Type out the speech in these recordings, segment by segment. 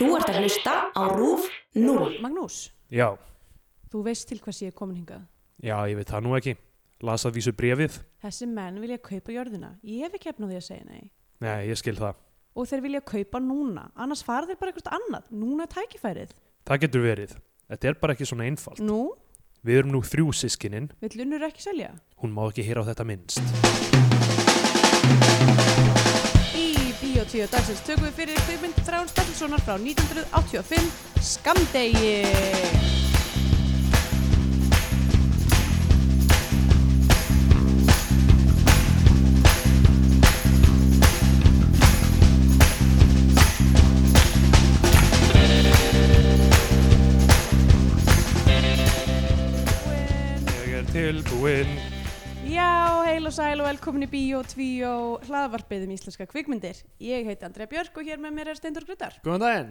Þú ert að hlusta á RÚF 0. Magnús, Já, þú veist til hvers ég er komin hingað. já, ég veit það nú ekki. Las að vísu brefið? Þessi menn vilja kaupa jörðina. Ég hef ekki efna því að segja nei. Nei, ég skil það. Og þeir vilja kaupa núna. Annars fara þeir bara eitthvað annað. Núna er tækifærið. Það getur verið. Þetta er bara ekki svona einfalt. Nú, Við erum nú þrjú sískininn. vill unnur ekki selja. Hún má ekki heyra á þetta minnst. Í Bíotíu dagsins tökum við fyrir kvikmynd Þráin Stafilssonar frá 1985, Skamdegi. Tilbúinn. Og sæl og velkomin í Bíó 2 hlaðvarpið um íslenska kvikmyndir. Ég heiti Andrea Björk og hér með mér er Steindur Grudar. Góðan daginn.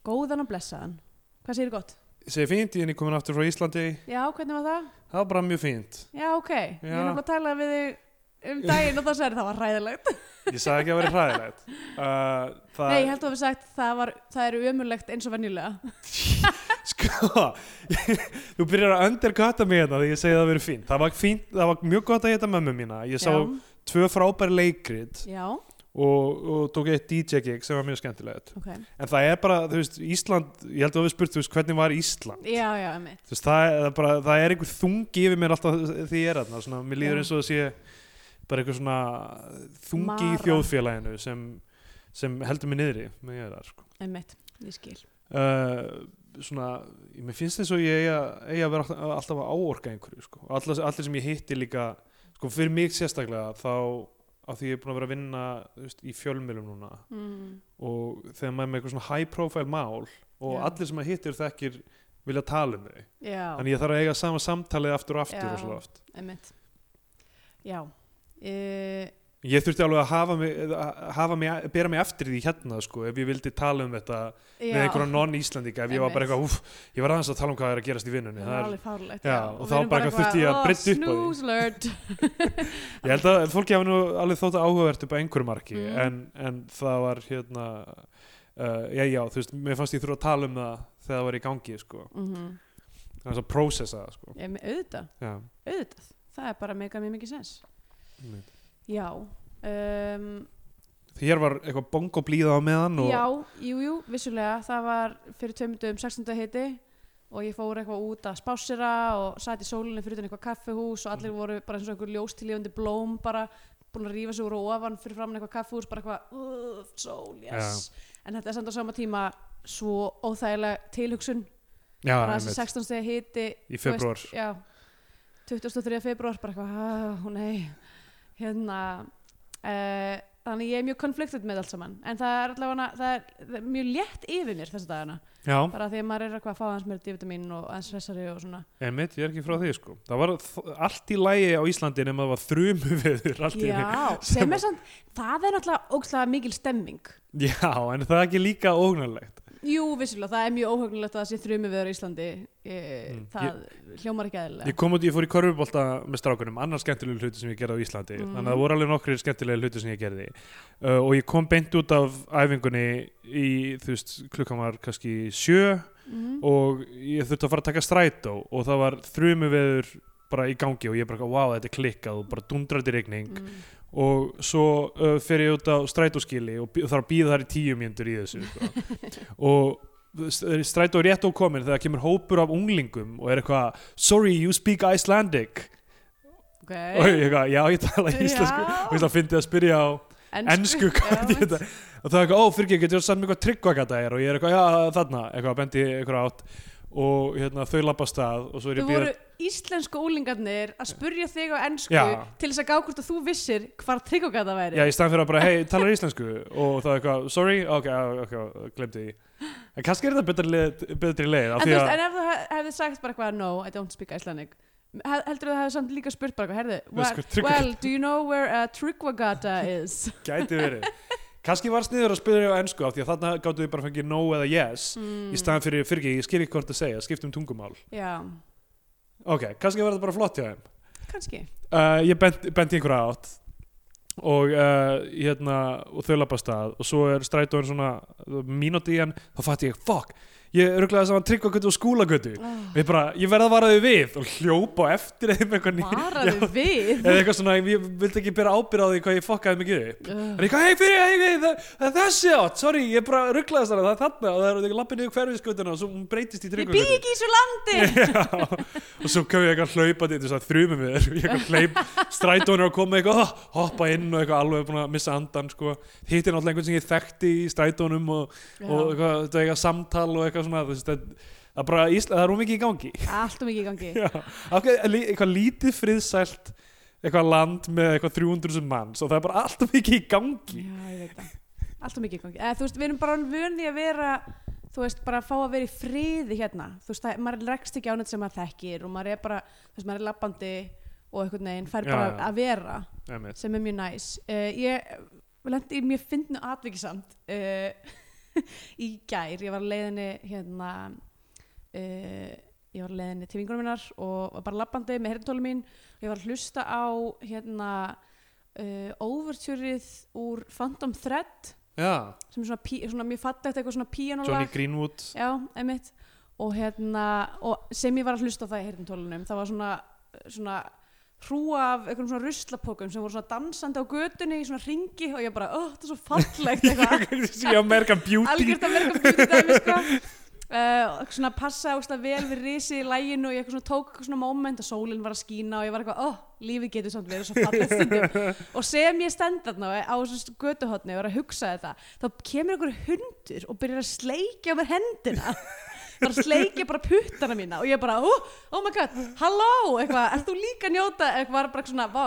Góðan og blessaðan. Hvað segir gott? Ég segi fínt, ég er komin aftur frá Íslandi. Já, hvernig var það? Það var bara mjög fínt. Já, ok. Ég Já. er náttúrulega að tala við þig um daginn og þá sagði það var hræðilegt. Ég sagði ekki að vera hræðilegt. Uh, það, Nei, ég held að við sagt það, var, það er umurlegt eins og venjulega. Sko, þú byrjar að underkata mig hérna þegar ég segi að það verið fínt. Það var, fínt, það var mjög gott að geta mömmu mína. Ég sá Já, tvö frábæri leikrit og, og tók eitt DJ-gig sem var mjög skemmtilegt. ok. En það er bara, þú veist, Ísland, ég held að við spurt, þú veist, hvernig var Ísland? Já, já. Þú veist, það er, það er bara, það er einhver þungi yfir mér alltaf því ég er svona, mér líður eins og það sé bara einhver svona þungi í Mara. þjóðfélaginu sem, sem heldur mig niðri með ég er þar, sko. Emitt, ég skil. Uh, svona, mér finnst þess að ég eigi að, að vera alltaf, að áorka einhverju, sko. Allir, allir sem ég hitti líka, sko, fyrir mig sérstaklega, þá að því ég er búin að vera að vinna veist, í fjölmjölum núna Mm. og þegar maður er með eitthvað svona high profile mál og Já. allir sem maður hittir þekkir vilja tala um þau Já, þannig ég þarf að eiga sama samtalið aftur og aftur Já. og svo oft. Já. Uh, ég þurfti alveg að hafa mig, að hafa mig bera mig eftir því hérna sko, ef ég vildi tala um þetta með einhverja non-íslandika ef ég var bara eitthvað, úff, ég var aðeins að tala um hvað er að gerast í vinnunni Það er alveg fárlegt. Já, og þá bara eitthvað þurfti ég að brydda upp á því." Ég held að fólki hafa nú alveg þótt að áhugavert upp á einhverju marki Mm. en, en það var hérna uh, já já, þú veist, mér fannst ég þurfa að tala um það þegar það var í gangi sko, Mm það var að processa það sko auðvitað, já, auðvitað. Það er bara mega mjög mikið sens. Einmitt. Já. Um, Þér var eitthvað bongo blíða á meðan og Já, jú, jú, vissulega það var fyrir tveimundum 16. heiti og ég fór eitthvað út að spásira og satt í sólinni fyrir eitthvað kaffihús og Mm. allir voru bara eins og einhver ljóstilífandi blóm bara búin að rífa sig úr og ofan fyrir framann eitthvað kaffihús bara eitthvað, sól, yes en þetta er samt á sama tíma svo óþægilega tilhugsun já, bara þessi einmitt, 16. stegi hiti í þú veist, februar já, 23. februar bara eitthvað, ah, nei hérna uh, þannig ég er mjög konfliktuð með allt saman. En það er allavega það er, það er mjög létt yfir mér þessa dagana. Já, bara því að maður er eitthvað að fá aðeins mér D-vitamin og aðeins hressari og svona. Einmitt, ég er ekki frá því sko. Það var allt í lægi á Íslandi nema það var þrumu viður allt í samt það er náttúrulega ógslag mikil stemming. Já, en það er ekki líka ógnarlegt jú, vissulega, það er mjög óhugnulegt að það sé þrjumi viður í Íslandi e, Mm, það hljómar ekki eðlilega ég kom út, ég fór í körfubólta með strákunum annar skemmtilegu hluti sem ég gerði á Íslandi Mm. þannig að það voru alveg nokkri skemmtilegu hluti sem ég gerði uh, og ég kom beint út af æfingunni í, þú veist, klukkan var kannski sjö mm. og ég þurfti að fara að taka strætó og það var þrumu veður bara í gangi og ég bara, wow, þetta er klikkað og bara dundrandi rigning Mm. Og svo uh, fer ég út á strætóskili og þarf að býða þar í tíu mínútur í þessu sko. og st- strætó er rétt ókomin þegar kemur hópur af unglingum og er eitthvað sorry, you speak Icelandic. Og ég eitthvað, já, ég tala íslensku. Og ég fyndi að spyrja á ennsku Já, og það er eitthvað, ó, fyrir ekki, getur þú samt mér hvað tryggva hvað það er? Og ég er eitthvað, já, þarna, eitthvað bendi eitthvað átt og hérna, þau lappa stað og svo er ég býða voru íslensku úlingarnir að spurja þig á ennsku Já. til þess að gá hvort að þú vissir hvar tryggogata væri. Já, í staðan fyrir að bara, hei, talar íslensku og það er eitthvað, sorry, ok, ok, glemdi því en kannski er þetta betri leið, betri leið af en, því þú að, veist, en ef þú hef- hefði sagt bara eitthvað, no, I don't speak Icelandic, he- heldur þú að það hefði samt líka spurt bara eitthvað, well, Veist hvað Tryggvagata- well, do you know where uh, Tryggvagata is? gæti verið kannski var sniður að spyrja á ennsku af því að þarna gáttu þið bara fengið no eða yes í staðan fyrir, fyrir ekki, ég skil ekki hvort að segja skiptum tungumál, Já, ok, kannski var þetta bara flott hjá þeim kannski. uh, ég bent, benti einhverja átt og uh, hérna og þau lappa af stað og svo er strætóin svona mínúti í hann, þá fatt ég, fuck ég örglega saman tryggvagötu og skúlagötu. Oh, ég ég verð að vara þau við og hljópa eftir þeim eitthvað Já, við? Eða eitthvað svona, ég vildi ekki bera ábyrð á því hvað ég fokkaði mikið upp. Ugh. Það er eitthvað, hei fyrir, hei fyrir, það, það er þessi átt, sorry, ég bara rugglaðist hana, það er þarna. Og það er lappið niður hverfiskutuna og svo hún breytist í ég tryggvagötu. ekki í svo landi. Og svo kom ég eitthvað hlaupandi þrjumum við ég hleyp, hoppa inn og ég og eitthvað, eitthvað eitthvað svona þú veist, það, það, bara, Ísla, það er ómikið í gangi allt og mikið í gangi Já, eitthvað lítið friðsælt eitthvað land með eitthvað 300 manns og það er bara alltaf mikið í gangi Já, ég. Allt og mikið í gangi. Þú veist, við erum bara vöndi að vera, þú veist, bara að fá að vera í friði hérna. Þú veist, það, maður rekst ekki á neitt sem maður þekkir og maður er bara, þú veist, maður er labbandi og einhvern veginn fær Já, bara já. að vera Einmitt. sem er mjög næs. Uh, ég lendi í mjög fyndnu atvikisamt uh, í gær. Ég var leiðinni hérna, uh, ég var leiðinni til vingunum minnar og var bara labbandi með herntólum mín og ég var að hlusta á hérna uh, overturið úr Phantom Thread Já, sem er svona, svona mjög fallegt eitthvað svona píanolag Johnny Greenwood. Já, og hérna, og sem ég var að hlusta á það í heyrntólunum, það var svona svona hrúa af einhverjum svona ruslapókum sem voru svona dansandi á götunni í svona ringi og ég bara, oh, þetta er svo fallegt eitthvað, American Beauty? Algjört verka búti dæmi sko. Uh, svona passa óslega vel við risið í læginu og ég svona tók svona moment og sólinn var að skína og ég var eitthvað, oh, lífið getur samt verið svo fallegt stundum. Og sem ég stend þarna á þessu götuhotni og er að hugsa þetta þá kemur einhver hundur og byrjar að sleikja á mér hendina bara sleikja bara puttana mína og ég bara, oh, oh my god, halló! Eitthvað, ert þú líka að njóta? Eitthvað var bara svona, vá,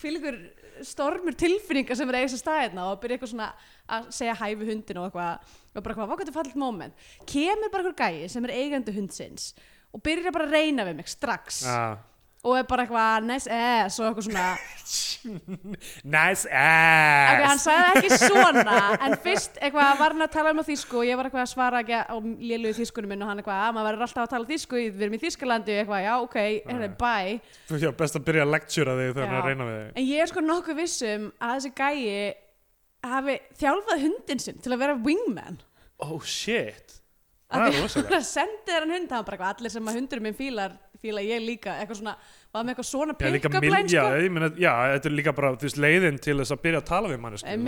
hvílíkur stormur tilfinningar sem er eigast að staðina og byrja eitthvað svona að segja hæfi hundinu og eitthvað. Og bara hvað, hvað getur fallit moment. Kemur bara einhver gæi sem er eigandi hundsins og byrjar bara að reyna við mig strax. Ah. Og er bara eitthvað nice ass og eitthvað svona. Nice ok, hann ass sagði ekki svona en fyrst eitthvað var hann að tala um á þýsku og ég var eitthvað að svara ekki á lélugu þýskunum minn og hann eitthvað, að maður verður alltaf að tala þýsku við erum í Þýskalandi, eitthvað, já, ok, hérna, bye. Þú já, best að byrja að lectura þig þegar hann er Já. að reyna við þig. En ég er sko nokkuð vissum að þessi gæi hafi þjálfað hundin sinn til að vera wingman. Oh shit. Það er því hann sendi þér hann hund hann bara allir sem að hundurinn minn fílar fíla ég líka, eitthvað svona var með eitthvað svona Já, line já, sko, meina, já, þetta er líka bara veist, leiðin til þess að byrja að tala við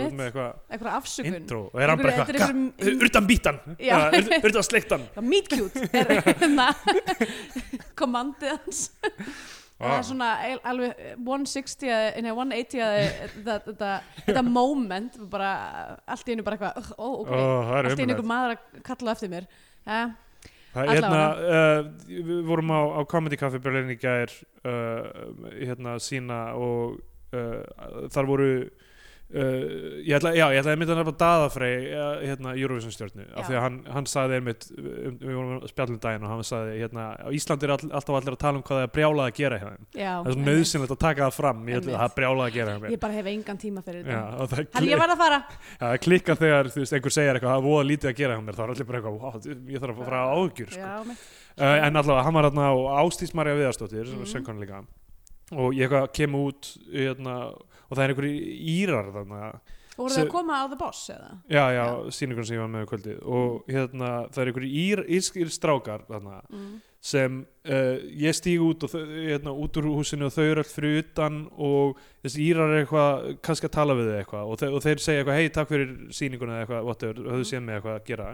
veist, með eitthvað eitthvað afsökun. intro og er hann bara er eitthvað, einhverjum- "Ka- urtan bítan. Já. urtan sleiktan Já, meet cute er hérna kommandið hans. Það Ah. er svona eil- alveg 160 eða- nei, 180 eða þetta, þetta moment bara allt í einu bara eitthvað ó, ok, Ó, það er allt í einu einhver maður að kalla eftir mér. Ja, Það hérna, uh, við vorum á, á Comedy Café Berlin í gær uh, hérna sína og uh, þar voru uh, ég ætla, já, ég ætla að mynda að nefna Daðafrey uh, hérna, Eurovision stjórnu af því að hann, hann sagði einmitt um, við vorum að spjallum daginn og hann sagði hérna, á Íslandi er all, alltaf allir að tala um hvað það er brjálað að gera þeim. Já, það er einmitt. nöðsynlegt að taka það fram. Ég ætla Einmitt. að það er brjálað að gera ég bara hef engan tíma fyrir þetta. hann ég verð að fara. Það klikkar þegar veist, einhver segir eitthvað það er voða lítið að gera þá er allir bara eitthvað, ég þarf að fara á ágjur sko. uh, en allavega, hann var og og það er einhverjir írar þarna voru Se- þið að koma á The Boss eða? já, já, Já. sýningun sem ég var með um kvöldið og hérna, það er einhverjir ír, írskir strákar þarna Mm. sem uh, ég stíg út og þau, hérna, út úr húsinu og þau eru allt fyrir utan og þessi írar er eitthvað kannski að tala við þau eitthvað og, og þeir segja eitthvað hei takk fyrir sýninguna eða eitthvað whatever, og höfðu séð mig eitthvað að gera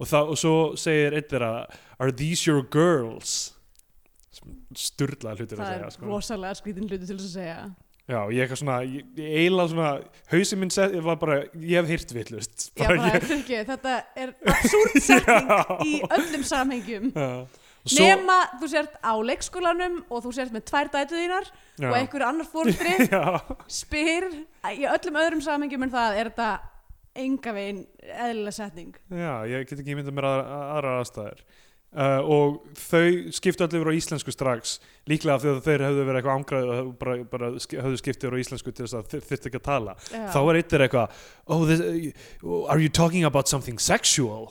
og, það, og svo segir einn þeirra are these your girls sturla hlutir að það segja er sko. rosalega skrítin hluti til að segja já, ég eitthvað svona ég, ég eiginlega svona, hausin minn set, var bara, ég hef hýrt villust já, bara, ekki, þetta er absúrt setning í öllum samhengjum. Svo- nema þú sért á leikskólanum og þú sért með tvær dætu þínar já. og einhver annar fóruldri já, spyr í öllum öðrum samhengjum en það er þetta enga veginn eðlilega setning. Já, ég get ekki myndið mér aðra, aðra aðstæður uh, og þau skiptu allir yfir á íslensku strax líklega af því að þeir hefðu verið eitthvað ángraði og bara, bara höfðu skiptið yfir á íslensku til þess að þeir þyrfti ekki að tala. Já, þá er eittir eitthvað oh, this, uh, are you talking about something sexual?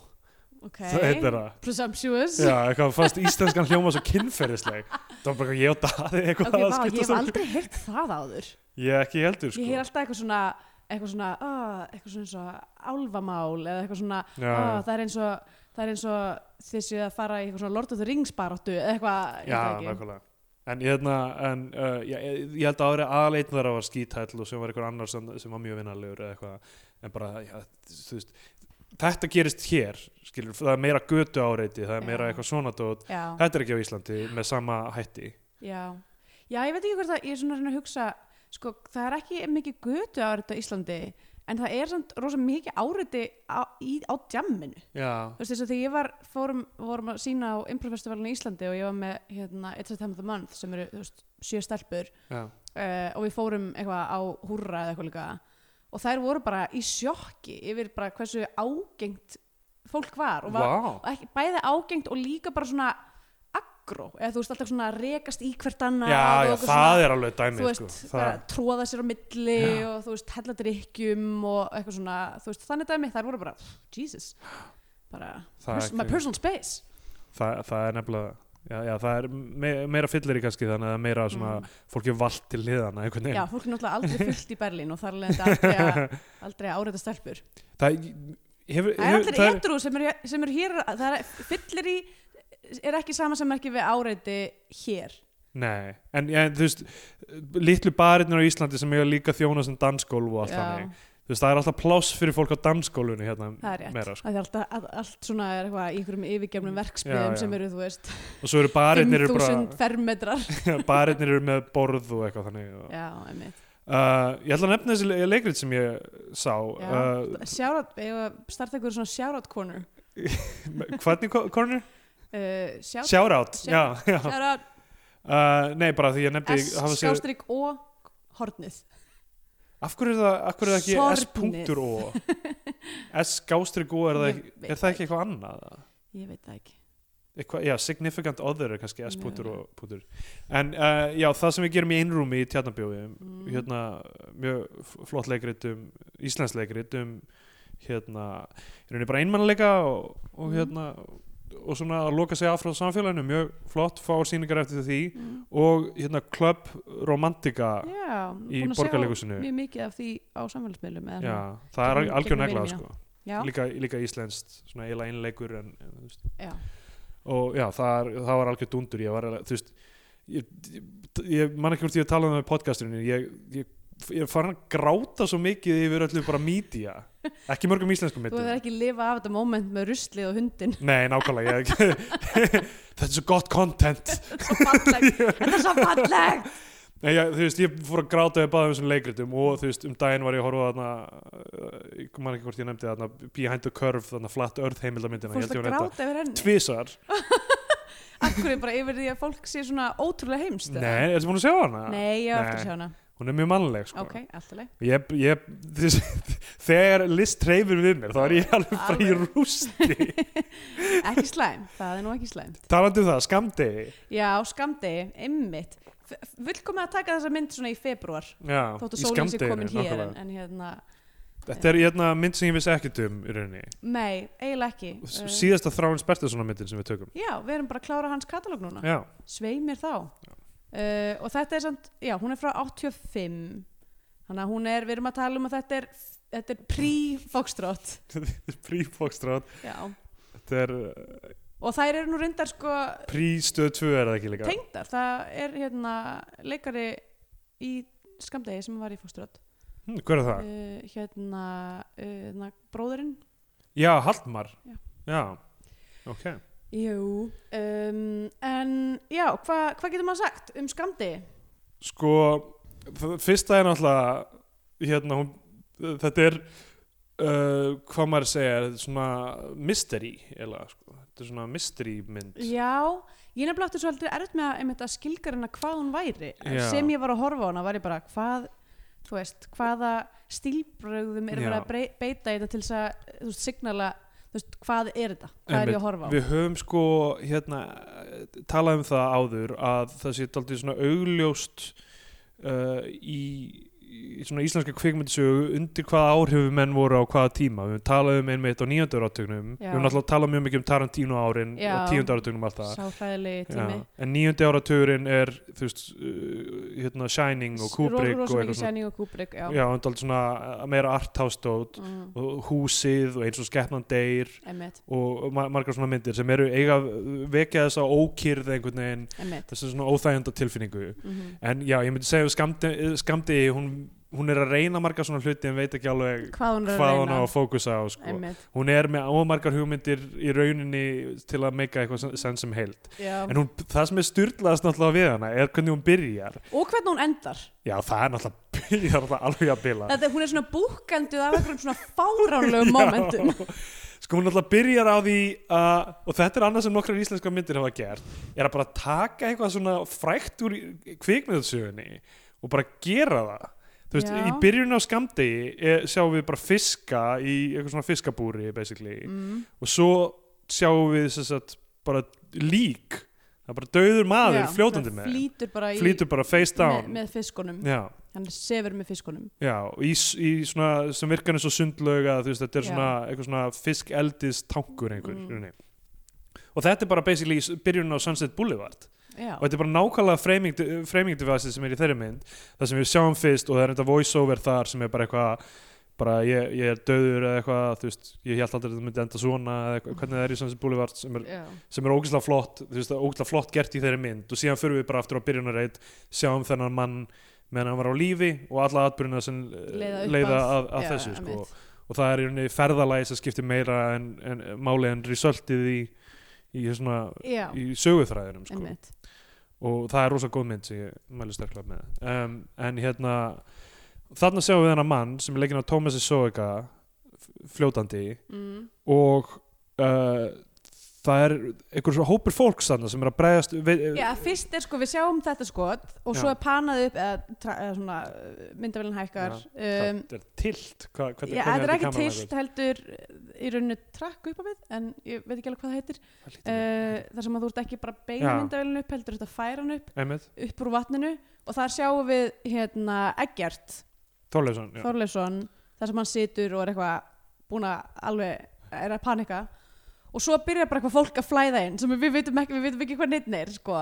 Ok, það heitir það presumptuous. Já, eitthvað fannst íslenskan hljóma svo kynferðisleg. Það var bara eitthvað ég og daði eitthvað ok, að vá, ég hef aldrei heyrt það áður. Ég ekki heldur sko ég heyr alltaf eitthvað svona eitthvað svona, oh, eitthvað svona svona oh, já. Það er eins og þið séu að fara í eitthvað svona Lord of the Rings baráttu eða eitthvað, Já, nákvæmlega. En, hérna, en uh, ég, ég held að árið aðleitn þar var skítæll og sem var einhver annar sem, sem var mjög vinnarlegur eða eitthvað. En bara, já, þú veist þetta gerist hér, skilur, það er meira götu áreiti, það er meira Já. eitthvað svona dót. Þetta er ekki á Íslandi með sama hætti. Já. já, ég veit ekki hvort að ég er svona að að hugsa sko, það er ekki mikið götu áriðt á Íslandi en það er samt rosa mikið áriði á, á djamminu þú veist þess að þegar ég var fórum, vorum að sína á Improfestivalinu í Íslandi og ég var með hérna, It's a Time of the Month sem eru veist, sjö stelpur. Uh, og við fórum eitthvað á húrra eða eitthvað líka. Og þær voru bara í sjokki yfir bara hversu ágengt fólk var og, var, vá. og ekki, bæði ágengt og líka bara svona aggró, eða þú veist alltaf svona rekast í hvert annað Já, já, það svona, er alveg þú dæmi veist, sko. það, tróða sér á milli Já. og þú veist, hella drikkjum og eitthvað svona, þú veist, þannig dæmi þær voru bara, Jesus bara, er pers my ekki- personal space það, það er nefnilega Já, já, það er me meira fyllir í kannski þannig að meira svona, Mm. fólk er vald til einhvern Já, fólk er náttúrulega aldrei fullt í Berlín og þar leðandi aldrei aldrei áreita stelpur Það hefur, Það er hefur allir edru sem eru er hér það er, fyllir í er ekki sama sem ekki við áreiti hér. Nei, en, en þú veist litlu barinnir á Íslandi sem eiga líka þjóna sem dansgólf og allt þannig þú veist, það er alltaf pláss fyrir fólk á dansgólfunni hérna það er rétt. meira, sko. Það er alltaf, all, allt svona er eitthvað í einhverjum yfirgefnum verksmiðum Já, já. sem eru, þú veist, og svo eru barinnir eru 5000 bara fermetrar. Barinnir eru með borð og eitthvað þannig og, Já, einmitt. Uh, Ég ætla að nefna þessi le- leikrit sem ég sá Já, uh, Sjárat, ég starta eitthvað svona sjárat corner? Hvernig corner? Uh, já. sjárat Uh, Nei, bara því ég nefndi S, hafa séð- skástrík og hornið Af hverju er það, hverju er það ekki. S.O S gástrík O er það, ekki, er það ekki eitthvað annað? Ég veit það ekki Eitthvað, já, significant other er kannski S. Mögulega. og pútur en uh, já, það sem við gerum í einrúmi í tjarnabjói Mm. hérna, mjög flott leikrit um Íslands leikrit um hérna, í rauninni bara einmannleika og, og Mm. hérna og svona að loka sig af frá samfélaginu mjög flott, fáar sýningar eftir því mm. og hérna Club Romantika Já, í Borgarleikhúsinu. Mjög mikið af því á samfélagsmiðlum svona. það er algjör gegnum negla vini mína. sko. Líka, líka íslenskt, svona eiginlega einleikur en, já, og já, það, er, það var algjör dundur ég var, þú veist ég, ég, man ekki hvort ég hef talað um það með podcasturinn ég, ég, ég er farin að gráta svo mikið yfir öllu bara mídía ekki mörgum íslenskum þú myndum. hefur ekki lifað af þetta moment með ruslið og hundin nei, nákvæmlega ég, þetta er svo gott content. Þetta er svo fallegt. Nei, ég, þú veist, ég fór að gráta við báðum þessum leikritum og þú veist, um daginn var ég að horfa þarna uh, ég man ekki hvort ég nefndi þarna Behind the Curve, þarna Flat Earth heimildamyndina Fórst að gráta yfir henni? tvisar, Akkur er bara yfir því að fólk sé svona ótrúlega heimst nei, ertu búin að sjá hana? Nei, ég hef eftir að sjá hana hún er mjög mannleg sko. Ok, alltaf leið ég, ég, þess, þegar list treyfir við mér þá er ég alveg bara í rústi. Ekki slæm, það er nú ekki slæm. Talandi um það, skamdegi Já, skamdegi, ymmit Vill að taka þessa mynd svona í februar já, Þóttu sólinn sé skammdeginu, komin hér en, en hérna, þetta er hérna mynd sem ég vissi ekkert um í rauninni. Nei, eiginlega ekki. S- uh, síðasta þráins bestu svona myndin sem við tökum. Já, við erum bara að klára hans katalóg núna. Já, Svei mér þá uh, Og þetta er samt, já, hún er frá 85 Þannig að hún er, við erum að tala um að þetta er Þetta er pre-Foxtrot pre-Foxtrot Já. Þetta er uh, Og þær eru nú reyndar sko pre-stöð 2 er það ekki líka? tengdar. Það er hérna leikari í skamdegi sem var í Foxtrot. Hm, hver er það? uh, Hérna, uh, hérna bróðurinn já, Hallmar. Já. já, ok Jú um, En já, hvað hva getur maður sagt um skamdegi? sko, fyrsta er náttúrulega hérna, hún, þetta er uh, hvað maður segja þetta er svona mystery eða, sko. þetta er svona mystery mynd Já, ég nefnilega átti svolítið erfitt með að, einmitt að skilgarina hvað hún væri sem ég var að horfa á hana var ég bara hvað þú veist, hvaða stílbrögðum er verið að beita þetta til þess að þú veist, signala veist, hvað er þetta, hvað er ég að horfa á? Við höfum sko hérna, talað um það áður að það sé daldið svona augljóst uh, í í svona íslenska kvikmyndisögu undir hvaða áhrifu menn voru á hvaða tíma. Við höfum talað um einmitt á nýjöndur átögnum við höfum náttúrulega talað mjög mikið um Tarantino árin Já. og tíundur átögnum alltaf en nýjöndi áratugurinn er þú veist, uh, hérna Shining og Kubrick og rosa mikið eitthvað svona. Og Kubrick já, já, og dálítið svona uh, meira arthouse-dót Mm, og húsið og eins og skeppnan deyr einmitt, og ma margar svona myndir sem eru eiga vekja þess að ókýrð einhvern veginn þessu svona óþægenda tilfinningu. Mhm. en já, ég myndi segja skamdi, skamdi hún, hún er að reyna margar svona hluti en veit ekki alveg hvað hún er að hvað hún á að fókusa á sko. hún er með ómargar hugmyndir í rauninni til að meika eitthvað senn sem heild. Já. En hún, það sem er styrlaðast náttúrulega við hana er hvernig hún byrjar. Og hvernig hún endar. Já, það er náttúrulega, það er náttúrulega alveg að bila Þetta, hún er svona búkenduð af einhverjum svona fáránlegum momentum. Sko hún náttúrulega byrjar á því að, og þetta er annað sem nokkrar íslenska myndir hafa gert er að bara taka eitthvað svona frækt úr kvikmyndsögunni og bara gera það þú veist, Já. í byrjun á skamdegi er, sjáum við bara fiska í eitthvað svona fiskabúri basically, mm. og svo sjáum við að bara lík. Það er bara döður maður Já, fljótandi með. flýtur bara, í, flýtur bara face með, down. með fiskunum. Já, hann sefur með fiskunum. Já, og í, í svona sem virkar eins og sundlauga þú veist, þetta er svona eitthvað svona fiskeldis tankur einhver Mm. og þetta er bara basically byrjunin á Sunset Boulevard já, og þetta er bara nákvæmlega framing, framing device sem er í þeirri mynd. Það sem við sjáum fyrst og það er þetta voice over þar sem er bara eitthvað bara ég, ég er döður eða eitthvað þú veist, ég held aldrei að þetta myndi enda svona eða eitthvað, hvernig það er í Sunset Boulevard sem er, sem er ógeðslega flott þú veist, ógeðslega flott gert í þeirri mynd. Og síðan fyrir við bara aftur á byrjunarreit sjáum þennan mann meðan hann var á lífi og alla atbyrjuna sem eh, Leiða leiða að- að, já, þessu sko. og það er í rauninni ferðalagi sem skiptir meira en, en máli en resultið í, í, svona, já, í söguþræðinum sko og það er rosa góð mynd sem ég mælu sterklega með um, en hérna þarna sjáum við þennan mann sem er leikinn á Thomas Soega fljótandi mm. og uh, það er einhver svo hópur fólks þarna sem er að bregðast við, Já, fyrst er sko, við sjáum þetta skot og svo Já. er panað upp eða, tra, eða svona myndavélinn hækkar um, það er tilt Hva, hvernig, Já, þetta er ekki tilt heldur uh, í rauninu trakk upp á við en ég veit ekki alveg hvað það heitir uh, þar sem að þú ert ekki bara að beina Já. myndavélinn upp heldur þetta færa hann upp Einmitt, upp úr vatninu og þar sjáum við hérna Eggert Þorleifsson já. Þorleifsson þar sem hann situr og er eitthvað búin að alveg er að panika og svo byrjar bara eitthvað fólk að flæða inn sem við vitum ekki, við vitum ekki hvað neitt er sko.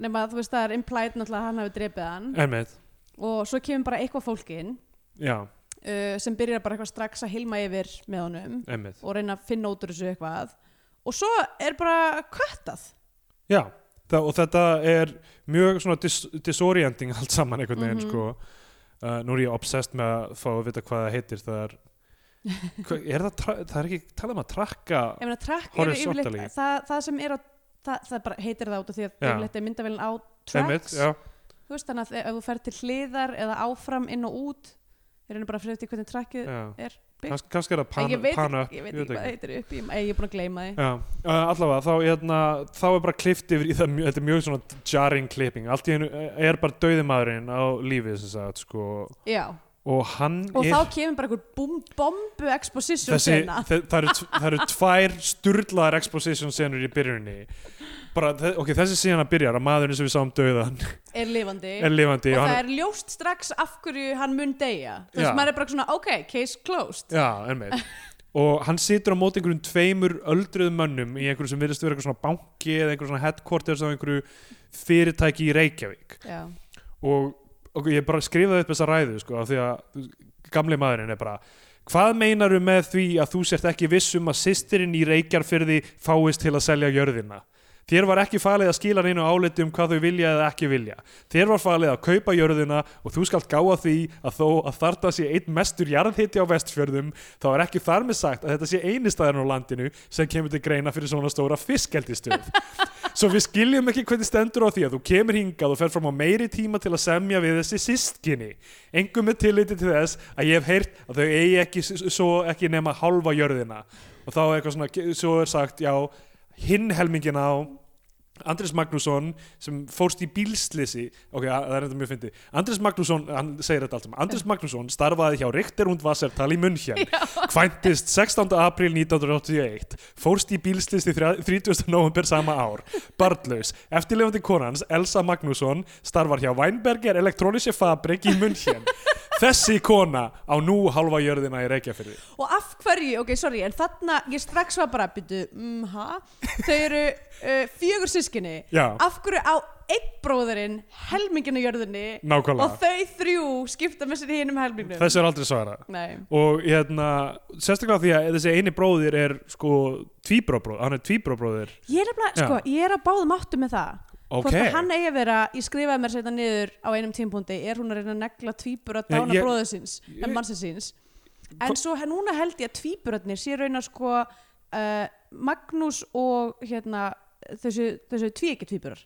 nema þú veist það er implied náttúrulega að hann hafi drepið hann. Einmitt. Og svo kemur bara eitthvað fólk inn uh, sem byrjar bara eitthvað strax að hilma yfir með honum einmitt. og reyna að finna út úr þessu eitthvað. Og svo er bara köttað. Já, það, og þetta er mjög svona dis disorienting allt saman einhvern veginn Mhm. sko. Uh, nú er ég obsessed með að fá að vita hvað það heitir. Það er er það, það er ekki talað um að trakka ég Horizontally. það, það sem er á það, það bara heitir það út af því að yfirleitt er myndavélinn á tracks. þú veist þannig að ef þú fer til hliðar eða áfram inn og út er henni bara fyrir eftir hvernig trakkið já. er byggt. Kannski er það pan, ég veit, pan ekki, up ég veit ég ekki hvað það heitir upp í, ég er búin að gleyma því. Uh, allavega, þá, hérna, þá er bara klift yfir í það, þetta er mjög svona jarring klipping, allt í einu er bara dauði maðurinn á lífið sem sagt, sko, já, og hann og er þá kemur bara einhver bombu exposition þessi, sena. það eru, það eru tvær sturlaðar exposition senur í byrjunni bara, ok, þessi að byrjar að maðurinn sem við sáum dauðan er lifandi. Er lifandi og og það er ljóst strax af hverju hann mun deyja. Þú Já. veist, maður er bara svona, ok, case closed. Já, einmitt. Og hann situr á móti einhverjum tveimur öldruðum mönnum í einhverju sem virðist vera eitthvað svona banki eða einhverju svona headquarters á einhverju fyrirtæki í Reykjavík. Já, og, og ég bara skrifaði upp þessa ræðu sko, af því að gamli maðurinn er bara hvað meinaru með því að þú sért ekki vissum að sýstirinn í Reykjarfyrði fáist til að selja jörðina Þér var ekki falið að skila neinu áliti um hvað þau vilja eða ekki vilja. Þér var falið að kaupa jörðina og þú skalt gáa því að þó að þarna sé einn mestur jarðhiti á vestfjörðum þá er ekki þar með sagt að þetta sé eini staðan á landinu sem kemur til greina fyrir svona stóra fiskeldistöð. Svo við skiljum ekki hvernig stendur á því að þú kemur hingað og fer fram á meiri tíma til að semja við þessi systkinni. Engum með tilliti til þess að ég hef heyrt að þau eigi ekki, ekki nema hálfa jörðina. Og þá er svona, svo er sagt, já, hinn helmingin á Andris Magnússon sem fórst í bílslisi ok, það er þetta mjög fyndið. Andris Magnússon, hann segir þetta allt saman. Andris Magnússon starfaði hjá Richter und Wassertal í München. Kvæntist 16. april 1981 fórst í bílslisi 30. november sama ár. Barnlaus, eftirlefandi konans Elsa Magnússon starfar hjá Weinberger Elektronische Fabrik í München þessi kona á nú halva jörðina í Reykjafyrði og af hverju, ok, sorry, en þarna ég strax var bara, byrju, mm, ha? Þau eru uh, fjögur sískinni Já. af hverju á einn bróðurinn helminginu jörðinni nákvæmlega, og þau þrjú skipta með sér hinum helmingnum? Þessi er aldrei svara Nei, og hérna, sérstaklega því að þessi eini bróðir er sko tvíbróbróð, hann er tvíbróbróðir ég er, nefnilega, Já. sko, ég er að báðum áttu með það hvort að hann eigi að vera, ég skrifaði mér setja niður á einum tímpúndi, er hún að reyna að negla tvíbura Nei, dána síns en mannsins en svo núna held ég að tvíburarnir sé raun að sko uh, Magnús og hérna þessu, þessu tvíekja tvíburar.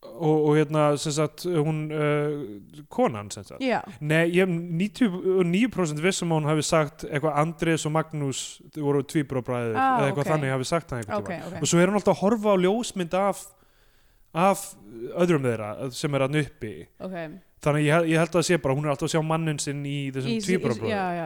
Og, og hérna sem sagt hún uh, konan sem sagt. Já, Nei, ég er 99% vissum að hún hafi sagt eitthvað Andrés og Magnús voru tvíbróbræður Ah, eða eitthvað ok. þannig hafi sagt það einhvern ok, tímann. ok. Og svo er hún alltaf að horfa á ljósmynd af af öðrum þeirra sem er að nuppi ok. Þannig ég, ég held að sé bara, hún er alltaf að sjá mannin sinn í þessum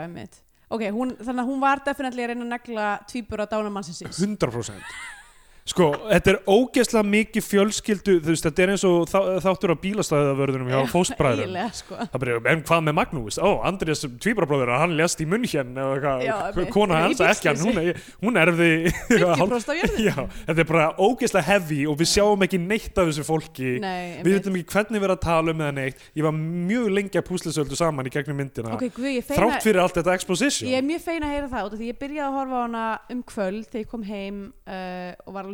einmitt. Ok, hún, þannig að hún var definitely að reyna að negla tvíbura dána mannsins síns 100% Sko, þetta er ógeðslega mikið fjölskyldu, þú veist, þetta er eins og þá, þáttur á bílastæðavörðunum hjá eiginlega sko. Það byrja, en hvað með Magnús? Ó, Andrés tvíbrabróður, hann lést í munn hérna og eitthvað, kona hans ekki hann, hún, hún erði 50% af jörðinni Já, þetta er bara ógeðslega heavy og við sjáum ekki neitt af þessu fólki. Nei, Við veitum ekki hvernig við erum að tala um eða neitt. Ég var mjög lengi að púslisöldu saman í gegnum myndina. Ok, guð, feina Þrátt fyrir allt þetta exposition. Ég er mjög fein að heyra það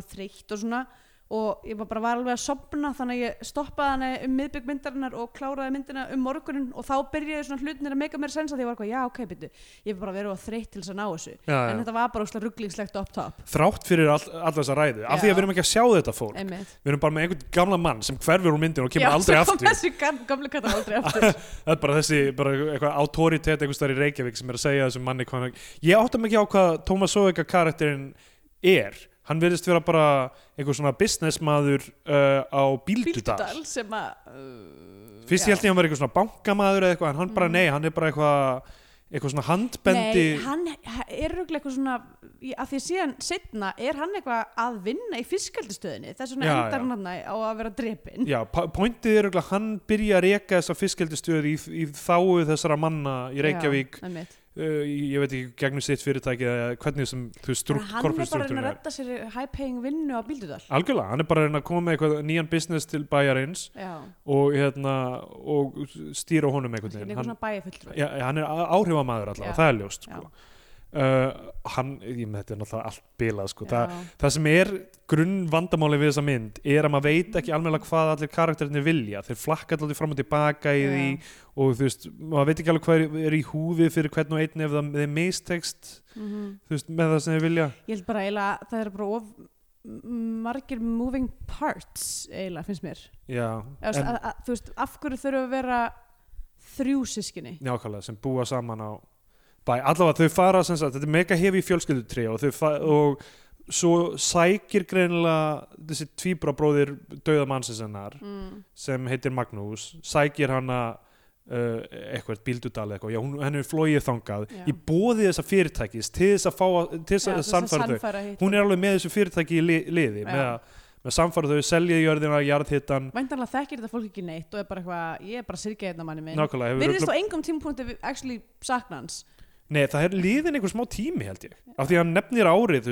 því um og alveg þreytt og svona. Og ég var bara var alveg að sopna þannig að ég stoppaði hana um miðbygg myndarinnar og kláraði myndina um morgunin og þá byrjaði svona hlutinir að meika mér sens að því ég var eitthvað, já ok, byrju, ég var bara verið að þreytt til þess að ná þessu. Já, já. en þetta var bara óslega rugglingslegt up top. Þrátt fyrir all, alla þessa ræðu Af því Já. að við erum ekki að sjá þetta fólk. Einmitt. Við erum bara með einhvern gamla mann sem hverfur úr myndinu og kemur aldrei aftur. þessi gam- gamli kattar aldrei aftur. Það er bara þessi, bara eitthvað autoritet einhvers er hann er verðist vera bara einhver svona businessmaður uh, á Bíldudal sem að uh, Fyrst já. ég held ég að hann var eitthvað svona bankamaður eða eitthvað en hann bara Mm. nei, hann er bara eitthvað eitthvað svona handbendi Nei, hann er röglega eitthvað svona að því síðan setna er hann eitthvað að vinna í fiskaldistöðinni þess vegna Já, endar hann á að vera drepin Já, po- pointið er eitthvað hann byrja að reka þessa fiskildistöð í, í þáu þessara manna í Reykjavík Já. Uh, ég veit ekki gegnum sitt fyrirtæki eða hvernig sem þú að hann er bara að reyna að redda sér high paying vinnu á Bíldudal. Algjörlega, hann er bara að reyna að koma með eitthvað nýjan business til bæjarins og, hérna, og stýra honum einhvern hann er veginn hann, hann er áhrifamaður allavega, Já. það er ljóst sko. Uh, hann, ég með þetta er náttúrulega allt bilað sko. Þa, það sem er grunn vandamáli við þessa mynd er að maður veit ekki alveg hvað allir karakterinir vilja þeir flakka allir fram og tilbaka í Já. því og þú veist, maður veit ekki alveg hvað er, er í húfi fyrir hvern og einn ef það er mistekst Mhm. þú veist, með það sem þeir vilja Ég held bara eiginlega að það er bara of margir moving parts eiginlega finnst mér Já, Eða, en, að, að, þú veist, af hverju þurfa að vera þrjú sískinni nákvæmlega, sem búa saman á bæ, allavega þau fara sagt, þetta er mega hefi fjölskyldutri og og svo sækir greinilega þessi tvíbrabróðir dauða mannsins hennar mm. sem heitir Magnús sækir hana uh, eitthvað, Bíldudal eitthvað, já, hún, henni er flóið þangað Já. í bóði þessa fyrirtækis til þess að fá, til þess að sannfæra þau hún er alveg með þessu fyrirtæki í li, liði Já. með, að- með samfæra þau, selja jörðina, jarðhittan Væntanlega þekkir þetta fólk ekki neitt og er bara eitthvað, ég er bara sirkja einna manni minn nákvæmlega, Virðist örugglega- á engum tímapunkti við actually sakna hans Nei, það er liðin einhver smá tími held ég af því að hann nefnir árið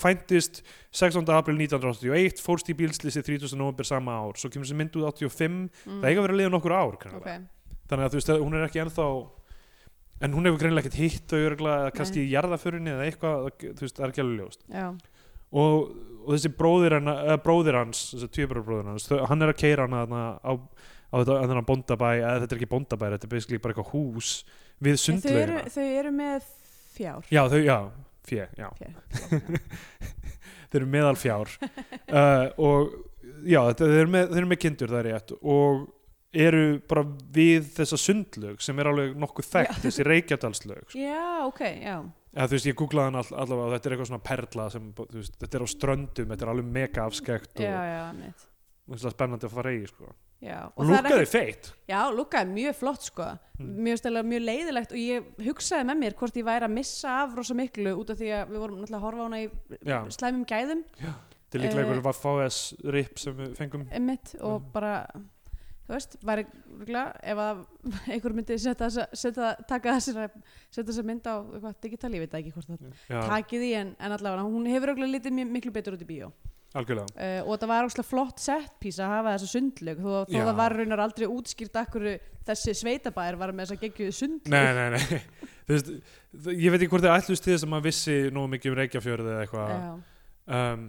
kvæntist 16. april 1981 fórst í bílslýsi 30. november sama ár svo kemur þessi mynd út 85 mm. það eiga að vera liðin nokkur ár okay. þannig að þú veist, hún er ekki ennþá en hún hefur greinilega ekkert hitt örugglega, eða kannski í jarðaförinni eða eitthvað þú veist, það er ekki alveg ljóst og, og þessi bróðir, hana, bróðir hans þessi tvíbrabróðir hans, hann er að keira á þetta, þennan bóndabæ eða þetta er ekki bóndabæ, þetta er basically bara eitthvað hús við En þau þau eru með fjár. Já, þau, já, fjö, já. Fjár. þeir eru meðal fjár. Uh, og já, þeir, eru með, þeir eru með kindur það er rétt. Og eru bara við þessa sundlög sem er alveg nokkuð þekkt, þessi reykjadalslög sko. Já, ok, já. Eða þú veist, ég googlaði hann all, allavega og þetta er eitthvað svona perla sem, veist, þetta er á ströndum þetta er alveg mega afskekt og Já, já, mitt spennandi að fara í sko. Já, það er feitt Já, lúkaði mjög flott sko Mm. Mjög stælega mjög leiðilegt og ég hugsaði með mér hvort ég væri að missa af rosa miklu út af því að við vorum náttúrulega að horfa á hana í Já. slæmum gæðum þetta er líklega Eh, einhver VFS rip sem við fengum einmitt og Mm. bara þú veist, væri ef að einhver myndi setja, þessa- setja, taka þessar setja þessa mynd á eitthvað digital, ég veit ekki hvort það Já, takið í en, en allavega hún hefur miklu betur út í bíó algjörlega. Uh, og það var óslega flott sett pís að hafa þessa sundlög þó, þó það var raunar aldrei útskýrt akkur þessi sveitabæir var með þessa geggjuðu sundlög Nei, nei, nei. Þú veist, ég veit ekki hvort þið ætlust til þess að maður vissi nógu mikið um Reykjafjörð eða eitthvað. Um,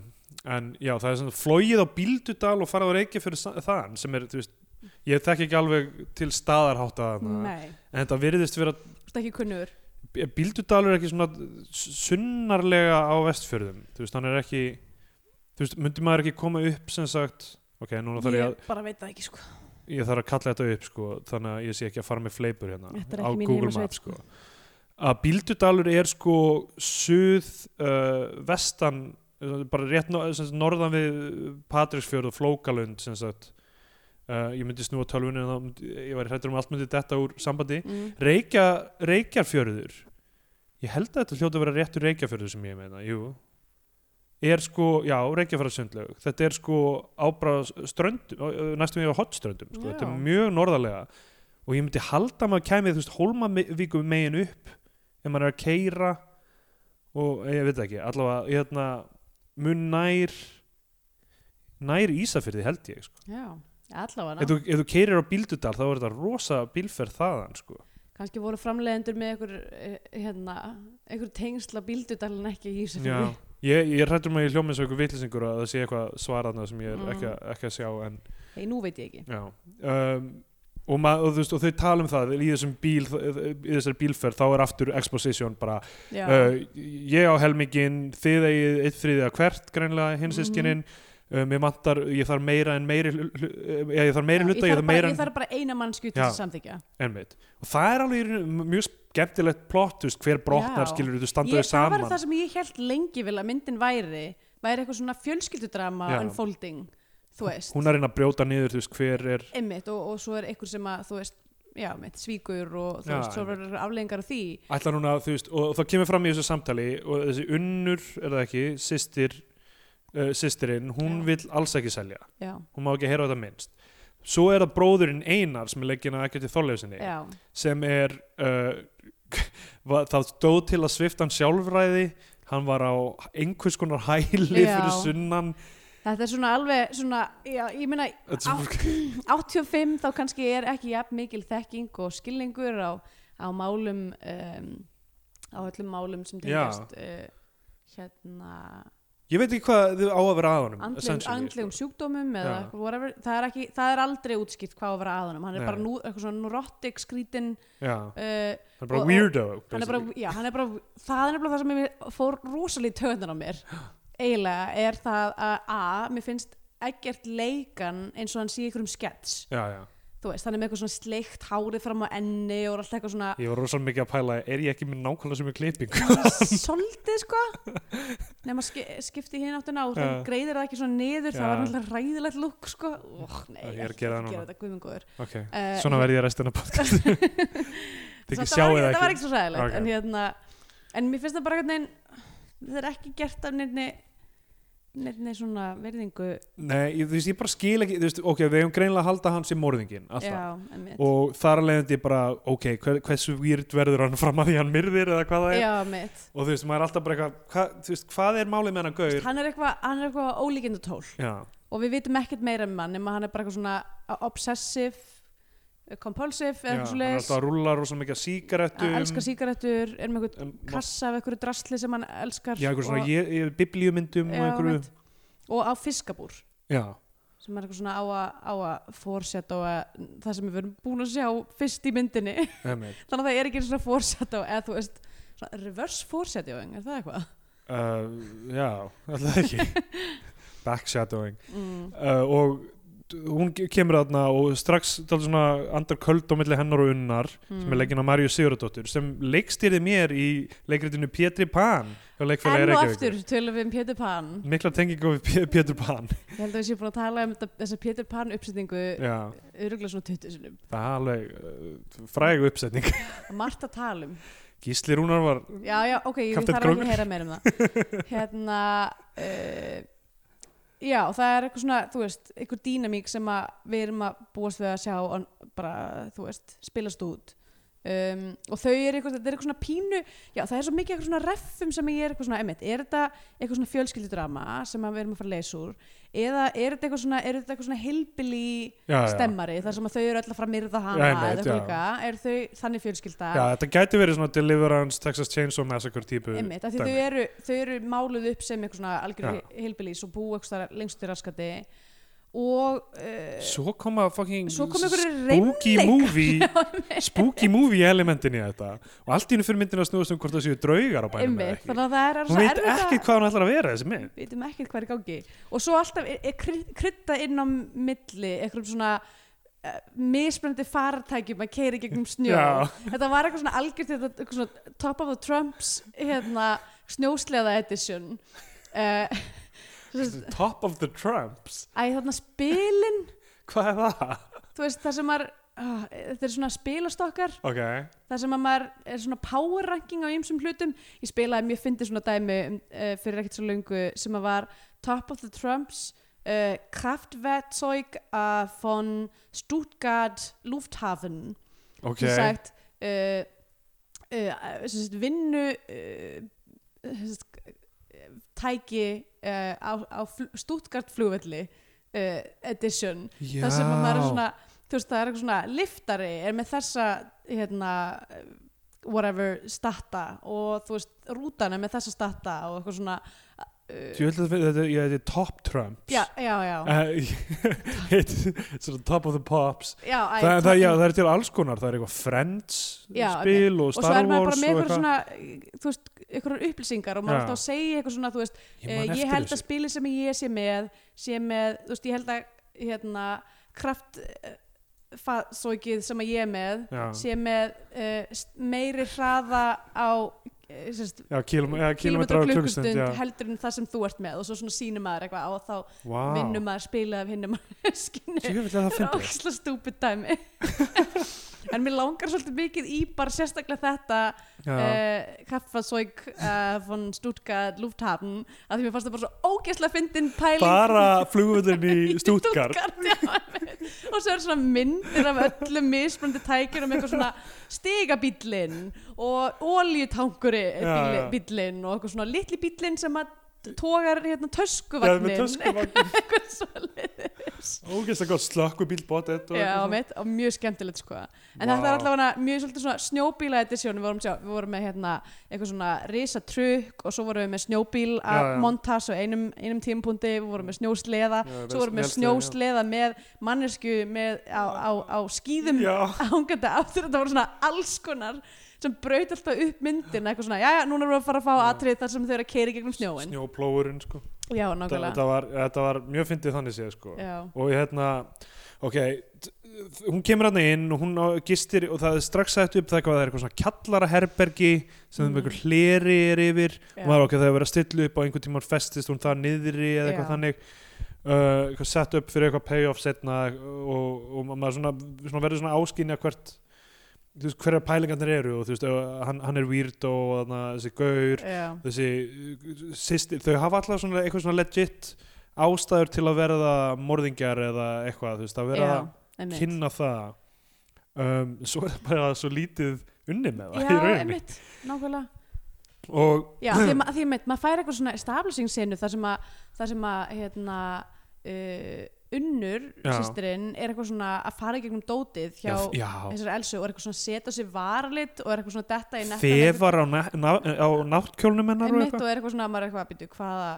en já, það er svona flóið á Bíldudal og farað á Reykjafjörð sa- þaðan sem er, þú veist, ég þekki ekki alveg til staðarhátta þarna. Nei, en þetta virðist vera, Bíldudalur er ekki svona sunnarlega á vestfjörðum. Þú veist, hann er ekki þú veist, myndi maður ekki koma upp sem sagt ok, núna þarf ég að Ég bara veit það ekki sko. Ég þarf að kalla þetta upp sko, þannig að ég sé ekki að fara með fleipur hérna Þetta á Google Maps sko. að Bíldudalur er sko suð uh, vestan bara rétt no, sagt, norðan við Patrísfjörð og Flókalund sem sagt. Uh, ég myndi snúa tölvunni en þá ég væri hrættur um allt myndi detta úr sambandi. Mm. Reykja, Reykjarfjörður. Ég held að þetta hljóta að vera réttur Reykjarfjörður sem ég meina, jú er sko, já, Reykjafjörðarsundlaug þetta er sko ábráð ströndum, næstum við á hotströndum sko. þetta Já. er mjög norðarlega og ég myndi halda að maður kæmið þú veist, Hólmavíku megin upp ef maður er að keira og ég veit ekki, allavega hérna, mun nær nær Ísafyrði held ég sko. Já, allavega ef, þú, ef þú keirir á Bíldudal þá er þetta rosa bílferð þaðan sko. kannski voru framleiðendur með einhver, eh, hérna, einhver tengsla bíldudalinn ekki í Já, Ísafirði ég, ég er hrættur með ég hljómið svo eitthvað vitlisingur að það sé eitthvað svaraðna sem ég er Mm. ekki, að- ekki að sjá en Hei, nú veit ég ekki já um, og, ma, og, þú veist, og þau tala um það í þessum bíl í þessari bílferð þá er aftur exposition bara Já, uh, ég á helmingin þið eigið eitt þriðja hvert greinlega hins Mhm. Uh, mér vantar, ég þarf meira en meiri uh, ég þarf meiri hluta, ég, ég þarf meira ég en þarf bara eina mannsku til Já. að samþykja og það er alveg mjög skemmtilegt plott, hver brotnar skilur þú standa ég, þau það saman. var það sem ég held lengi vil að myndin væri væri eitthvað svona fjölskyldudrama unfolding, hún er reyna að brjóta niður, þú veist, hver er einmitt og, og svo er einhver sem að þú veist, já, svíkur og þú Já, veist, svo verður afleðingar af því. Ætla núna, þú veist, og, og það kemur fram í þessu samtali og þessi unnur, er það ekki systir, uh, systirinn hún Já. vill alls ekki selja já, hún má ekki heyra þetta minnst svo er það bróðurinn Einar sem er leggin að ekki til þorleifsinni já, sem er uh, va- það stóð til að svifta hann sjálfræði hann var á einhvers konar hæli Já. fyrir sunnan þetta er svona alveg svona, já, ég meina Þetta er á- svo- 85 þá kannski er ekki jafn mikil þekking og skilningur á, á málum um, á öllum málum sem Já. tengjast uh, hérna ég veit ekki hvað þau á að vera að honum andlegum, sko. sjúkdómum eða eitthvað whatever, það er, ekki, það er aldrei útskýrt hvað á að vera að honum. Hann er Nei. bara nú, eitthvað svona neurotic skrítin já, uh, hann er bara Og- weirdo hann er bara, já, hann er bara það er nefnilega það sem ég fór rosalítið töðan á mér. Eiginlega er það að a, mér finnst ekkert leikan eins og hann sé ykkur um skets. Já, já. Þú veist, hann er með eitthvað svona sleikt hárið fram á enni og alltaf eitthvað svona ég var rosalega mikið að pæla er ég ekki með nákvæmlega sem er klipping soldið sko nema ski, skipti hinn áttina og Já. hann greiðir það ekki svona niður það Já. var náttúrulega ræðilegt lúk sko oh, nei, ég er að ekki gera það núna. gera þetta guðmingur ok, uh, svona verði ég restina podcast það var ekki svo ræðilegt Ok. en hérna en mér finnst það bara hvernig það er ekki gert af nefni nefni svona verðingu nei, ég, þú veist, ég bara skil ekki veist, ok, við hefum greinlega að halda hans í morðingin já, og þar að leiðandi bara, ok, hver, hversu weird verður hann fram að því hann myrðir eða hvað það er? Já, og þú veist, maður er alltaf bara eitthvað hva, veist, hvað er málið með hann að gaur? hann er eitthvað, ólíkindu tól og við vitum ekkert meira um hann nema hann er bara eitthvað svona obsessive compulsive já, eða hann eitthvað er svoleiðis alltaf að rúlla rosa mikið að sígarettum. Að elska sígarettur, er með um, kassa af einhverju drasli sem hann elskar já, einhver svona ég, ég, biblíumyndum og einhverju og á fiskabúr. Já, sem er eitthvað svona á að, fórsetta og það sem við verum búin að sjá fyrst í myndinni. Þannig að það er ekki svona fórsetta eða þú veist, svona reverse fórsetjaving er það eitthvað? uh, já, alltaf ekki. Backshadowing. Mm. uh, og hún ke- kemur þarna og strax andar köld á milli hennar og unnar sem er Mm. leggin á Marju Sigurðardóttur sem leikstýrði mér í leikritinu Pétri leikfélagi enn og aftur tölum við um Peter Pan. Mikla tengingu við P- Pétur Pan. Ég held að við séum búin að tala um þessa Peter Pan uppsetningu öruglega svona 20 sinum það er alveg uh, fræg uppsetning. Margt að tala um Gísli Rúnar var já, já, ok, ég Kapteinn þarf ekki að heyra meira um það. Hérna uh, já, það er eitthvað svona, þú veist, eitthvað dýnamík sem við erum að búast við að sjá og bara, þú veist, spilast út um, og þau eru eitthvað, þetta er eitthvað svona pínu já, það er svo mikið eitthvað svona reffum sem ég er eitthvað svona, emitt, er þetta eitthvað svona fjölskyldudrama sem við erum að fara að leysa úr? Eða er þetta eitthvað svona, er þetta eitthvað svona hilbili já, já. stemmari, þar sem þau eru fara að myrða hana eða eitthvað? Er þau þannig fjölskylda? Já, þetta gæti verið svona Deliverance, Texas Chainsaw Massacre típu einmitt, af því þau eru, þau eru máluð upp sem eitthvað svona Já. algjör hilbilis og uh, Svo koma fucking Svo koma spooky movie spooky movie elementin í þetta. Og allt í hennu fyrir myndin að snúast um hvort það séu draugar á bænum eða ekki. er Hún veit ekki hvað hún ætlar að vera þessi mynd. Við veitum ekkert hvað er gangi. Og svo alltaf er, er kry- krydda inn á milli eitthvað svona uh, mismunandi fartækjum að keiri gegnum snjó. Já. þetta var eitthvað svona algjört eitthvað svona top of the trumps hérna snjósleða edition. Uh, Top of the Trumps. Æ þarna spilin. Hvað er það? þú veist það sem maður uh, þetta er svona spilastokkar. Ok, það sem að maður er svona power ranking á ymsum hlutum. Ég spilaði mjög fyndi svona dæmi um, uh, fyrir ekkert svo löngu sem að var Top of the Trumps uh, Kraftwerkzeug uh, von Stuttgart Lufthafen. Ok. sem sagt uh, uh, sem sagt vinnu uh, sem sagt, tæki uh, á, á Stuttgart flugvelli uh, edition Já það sem að maður er svona þú veist það er eitthvað svona liftari er með þessa hérna whatever stata og þú veist rútan er með þessa stata og eitthvað svona uh, Þú veit að þetta ég, er Top Trumps. Já, já, já, Svona Top of the Pops. Það, er til alls konar, það er eitthvað Friends spil og og svo Star er maður Wars bara með eitthvað. svona þú veist, eitthvað upplýsingar og maður er alltaf að segja eitthvað svona þú veist, Ég, ég, ég eftir held að spili sem ég sé með sé með, þú veist, ég held að hérna, kraft fatsókið sem að ég er með sé með meiri hraða á kilometra kilometra á já. heldur en það sem þú ert með og svo svona sýnir maður eitthvað og þá Vá. vinnur maður spilið af hinnum er það fyndið. ógislega stúpid dæmi en mér langar svolítið mikið í bara sérstaklega þetta uh, Kraftfarsóik uh, von Stuttgart Lufthafen að því mér fannst það bara svo ógeðslega fyndin pæling. Bara flugvöldin í Stuttgart. Stuttgart og svo er svona myndir af öllum mismunandi tækjunum eitthvað svona stigabíllinn og bíllinn og eitthvað svona litli bíllinn sem að tógar hérna töskuvagnin. töskuvagn eitthvað svoleiðis. Ógeðslega gott og mjög skemmtilegt sko. En þetta er allavega mjög svolítið svona snjóbíla edisjón, við vorum, sjá, við vorum með hérna eitthvað svona risa trukk og svo vorum við með snjóbíl Já, af já. montas og einum, einum tímapunkti. Við vorum með snjósleða, svo vorum við með snjósleða með mannesku með á, á, á skýðum Já. ángandi aftur, þetta voru svona alls konar sem braut alltaf upp myndina eitthvað svona, já, já, núna erum við að fara að fá atrið þar sem þau eru að keira gegnum snjóin snjóplóurinn sko. Já, nákvæmlega var, þetta var mjög fyndið þannig séð sko. Já, og hérna ok, hún kemur hann inn og hún gistir og það er strax sett upp það það er eitthvað svona kjallaraherbergi sem mm. einhver hleri er yfir Já. og maður ok, það er verið að stilla upp og einhvern tímann festist hún það niðri eða eitthvað þannig uh, eitthvað sett upp fyrir eitthvað payoff setna og, og maður svona, svona verður svona áskynja hvert þú veist, hverja pælingarnir eru og þú veist, hann, hann er weird og þarna, þessi gaur já, þessi uh, systir, þau hafa alltaf svona eitthvað svona legit ástæður til að verða morðingjar eða eitthvað, þú veist, að að einmitt. kynna það. Um, svo er bara svo lítið unni með það Já, í rauninni. einmitt, nákvæmlega. Og Já, því, ma því meitt, maður fær eitthvað svona establishing senu þar sem að, þar sem að hérna, uh, unnur sýstirinn er eitthvað svona að fara í gegnum dótið hjá já, já, þessari Elsu og er eitthvað svona að setja sér varalit og er eitthvað svona detta í nettan þefar á, na, á náttkjólnum hennar og er eitthvað svona að maður er eitthvað að byrja hvaða,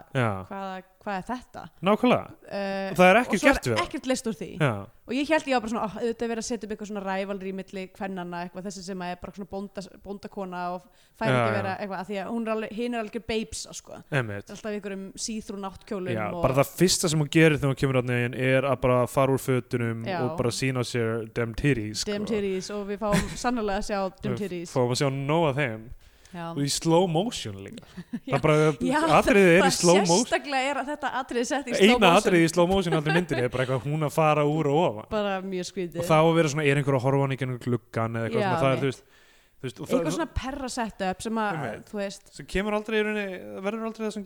hvaða, hvað er þetta? Nákvæmlega. Uh, og það er og svo gert við er það. ekkert list úr því. Já, og ég held ég var bara svona, auðvitað er verið að setja upp eitthvað svona rævalri í milli kvennana, eitthvað þessi sem er bara svona bónda, bóndakona og fær ekki vera eitthvað, að því að hún er alveg, hinn er alveg babes, sko, einmitt. Alltaf ykkur um síþrú náttkjólum Já, og, bara það fyrsta sem hún gerir þegar hún kemur á neginn er að bara fara úr fötunum Já. og bara sína sér dem dim sko. titties og við fáum sannlega að sjá Við titties. fáum að sjá nóg af þeim já. og í slow motion líka. Það bara, Já, atriðið er í slow motion. sérstaklega er að þetta atriði sett í slow eina motion. atriðið í slow motion allir myndinni er bara eitthvað hún að fara úr og ofan. Bara mjög skrítið. Og það á að vera svona, er einhver að horfa hann í gennum gluggan eða eitthvað Já, svona, það er, þú veist, eitthvað svona perra setup sem að, þú veist. Sem kemur aldrei í rauninni, verður aldrei það sem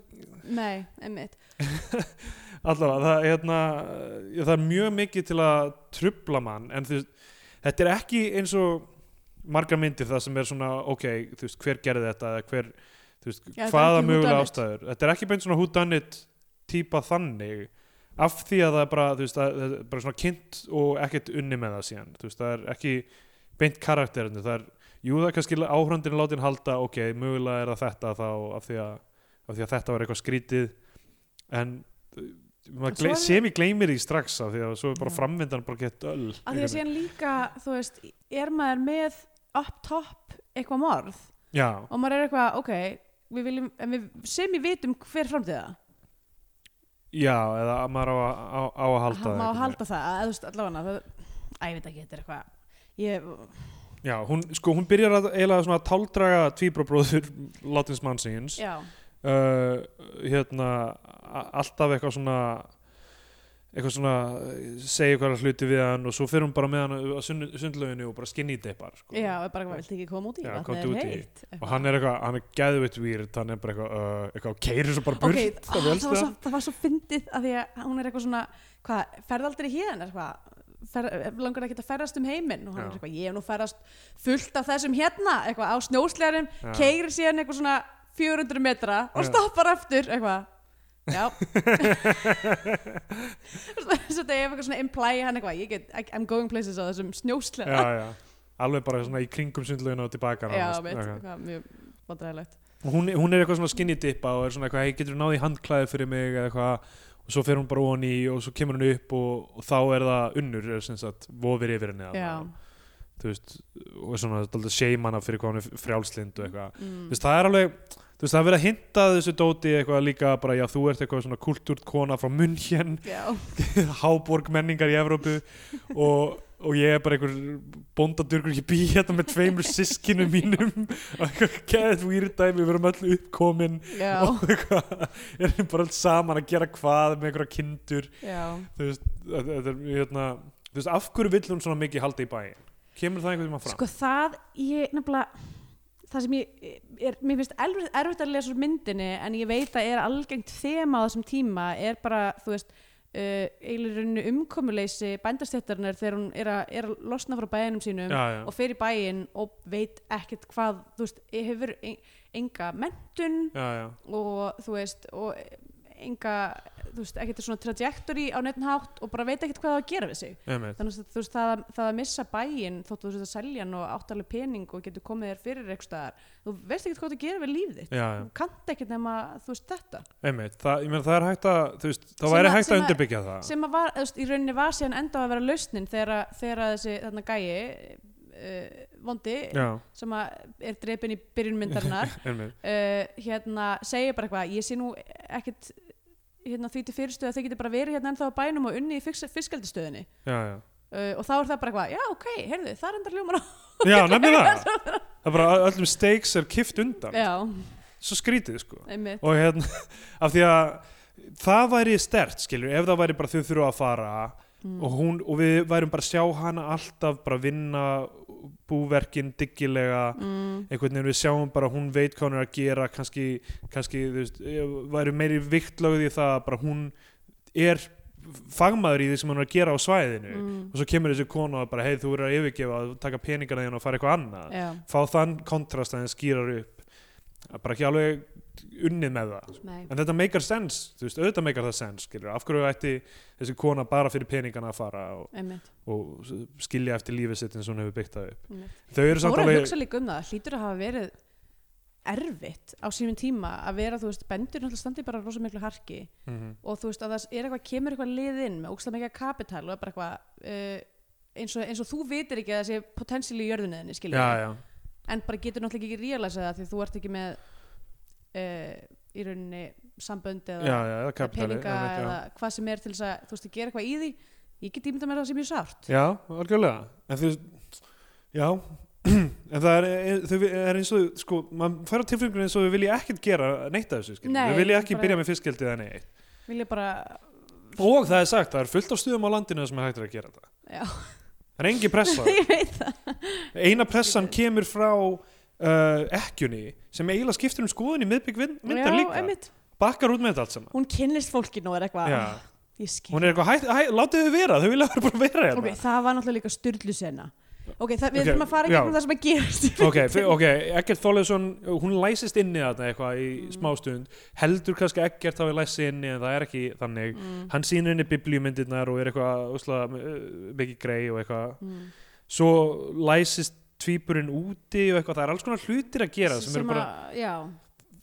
nei, einmitt. Allavega, það, hérna, já, það er mjög mikið til að trubla mann en þú veist, þetta er ekki eins og margar myndir það sem er svona ok, þú veist, hver gerði þetta hver, þú veist, Já, hvaða mögulega ástæður. Þetta er ekki beint svona whodunit típa þannig af því að það er bara, þú veist, það er bara svona kynnt og ekkert unni með það síðan. Þú veist, það er ekki beint karakterinu. Það er, jú það er kannski áhrandinu látin halda, ok, mögulega er það þetta þá af því að, af því að þetta var eitthvað skrítið. En En maður svo gle, er- sem ég gleymir því strax af því að svo er bara framvindan bara gett öll að því að síðan líka, þú veist er maður með up top eitthvað morð já, og maður er eitthvað, ok við viljum, við sem ég vitum hver framtíða já, eða að maður á, að- á, á að halda hann má einhvern halda það, að þú veist, allavega það, að ég veit ekki, þetta er eitthvað ég, já, hún, sko, hún byrjar að eiginlega svona táldraga tvíbrabróður látins mannsins. Já, uh, hérna alltaf eitthvað svona eitthvað svona eh, segja eitthvað hluti við hann og svo fyrir hún bara með hann á sund, sundlauginu og bara skinny dippar sko. já, bara eitthvað, viltu ekki koma út í Já, komdu er út í. heitt og hann er eitthvað, hann er geðvitt výrt hann er bara eitthvað, uh, eitthvað keirir svo bara burt ok, það á, það, velst var svo, það það var svo fyndið að því að hún er eitthvað svona hvað, ferð aldrei hérna eitthvað, fer, langar ekki að ferðast um heiminn og hann Já. er eitthvað, ég hef nú ferðast fullt af þessum hérna, eitthvað á snjóslegarum keirir síðan eitthvað svona 400 metra og stoppar aftur eitthvað. Já. Svo þetta er eitthvað svona imply hann eitthvað, ég get, I'm going places á þessum snjóslega já, já. alveg bara svona í kringum sundlauginu og tilbaka já, veit, eitthvað. mjög vandræðilegt hún, hún er eitthvað svona skinny dippa og er svona eitthvað, hey, getur þú náði handklæði fyrir mig? eða eitthvað. Og svo fer hún bara onni og svo kemur hún upp og, og þá er það unnur er sem sagt vofir yfir henni já, þú veist, og svona shame hana fyrir hvað hún er frjálslind og eitthvað. Mm, þú veist, það er alveg, þú veist, það er verið að hinta þessu dóti eitthvað líka bara, já, þú ert eitthvað svona kultúrt kona frá München. Háborg menningar í Evrópu. Og, og ég er bara einhver bóndadurkur, ég bý hérna með tveimur sískinum mínum. Og eitthvað geðið výrdæmi, við verum öll uppkomin. Já, og eitthvað, erum bara alls saman að gera hvað með einhverja kindur. Já. þú veist, er hérna, veist, af hverju vill hún svona mikið halda í bæinn? Kemur það einhvern veginn fram? Sko það, ég nefnilega það sem ég, er, mér finnst erfitt, að lesa úr myndinni en ég veit að er algengt þema á þessum tíma er bara, þú veist uh, eiginlega rauninu umkomuleysi bændastættarinnar þegar hún er að, er að losna frá bæinum sínum já, já, og fer í bæinn og veit ekkert hvað, þú veist, hefur en- enga mentun já, og þú veist og enga, þú veist, ekkert svona trajectory á neitt hátt og bara veit ekkert hvað það að gera við sig þannig að þú veist það, að- það að missa bæinn þóttu þú veist að selja hann og áttalega pening og getur komið þér fyrir eitthvað staðar þú veist ekkert hvað það gerir við lífið þitt þú kannt ekkert nema þú veist þetta einmitt. Það, ég meina, það er hægt að, þú veist, Sem væri hægt að undirbyggja það. sem að var, þú veist, í rauninni var síðan enda að vera lausnin þegar, að- þegar að þessi þarna gæi uh, vondi Já, sem er drepin í byrjun myndarinnar einmitt. uh, hérna segir bara eitthvað ég sé nú ekkert hérna, því til fyrirstöð að þið getur bara verið hérna ennþá á bænum og unni í fiskaldistöðinni uh, og þá er það bara eitthvað, já ok, heyrðu, það er enda hljómar á Já, nefnilega það. Það er bara öllum stakes er kift undan. já, Svo skrítið, sko. einmitt Og hérna, af því að það væri stert, skilur, ef það væri bara þau þurfa að fara Mm. og, hún, og við værum bara að sjá hana alltaf bara vinna búverkin diggilega mm, einhvern veginn við sjáum bara að hún veit hvað hún er að gera kannski, kannski þú veist, væri meiri viktlögð í það að bara hún er fagmaður í því sem hún er að gera á svæðinu. Mm, og svo kemur þessi kona og bara hei þú verður að yfirgefa að taka peningana þín og fara eitthvað annað. Já, fá þann kontrast að þeim skýrar upp. Að bara ekki alveg unnið með það. Nei. En þetta meikar sens, þú veist, auðvitað meikar það sens skilur, af hverju ætti þessi kona bara fyrir peningana að fara og, og skilja eftir lífið sitt eins og hún hefur byggt það upp? Einmitt. þau eru Þú samt voru að alveg hugsa líka um það, hlýtur að hafa verið erfitt á sínum tíma að vera, þú veist, bendur náttúrulega standi bara rosa miklu harki Mhm. og þú veist að það er eitthvað, kemur eitthvað liðinn með ógstlega mikið kapital og bara eitthvað uh, eins, og, eins og þú vitir ekki að það sé potensial í jörðunniðinni, já, en bara getur náttúrulega ekki realisað það því þú ert ekki með uh, í rauninni sambönd eða já, já, eða peninga já. eða hvað sem er til þess að þú veist að gera eitthvað í því ég get ímynda að það sé mjög sárt. Já, algjörlega. En þú, já en það er, þau er eins og sko, maður fær á tilfengunum eins og þau vilja ekkert gera neitt af þessu, Nei, þau vilja ekki bara- byrja með fiskildið eða neitt. Vil ég bara, og það er sagt, það er fullt af stuðum á landinu sem er hægt að gera það. Já, það er engin pressa, ég veit eina pressan kemur frá uh, ekkjunni sem eiginlega skiptir um skoðun í miðbygg vin- myndar já, líka einmitt, bakkar út með þetta allt saman hún kynnist fólkinu og er eitthvað Já. "Ah, hún er eitthvað, hæ, hæ, látið þau vera þau vilja bara vera hérna ok, það var náttúrulega líka styrlu sena ok, það, við þurfum að fara já. gegnum það sem að gerast ok, ok, Eggert Þorleifsson hún læsist inni þarna eitthvað í Mm. smástund heldur kannski Eggert hafi læst sig inni en það er ekki þannig mm. hann sýnir henni biblíumyndirnar og er eitthvað úsla, mikið grei og eitthvað Mm. svo læsist tvíburinn úti og eitthvað, það er alls konar hlutir að gera sem, sem eru bara, að,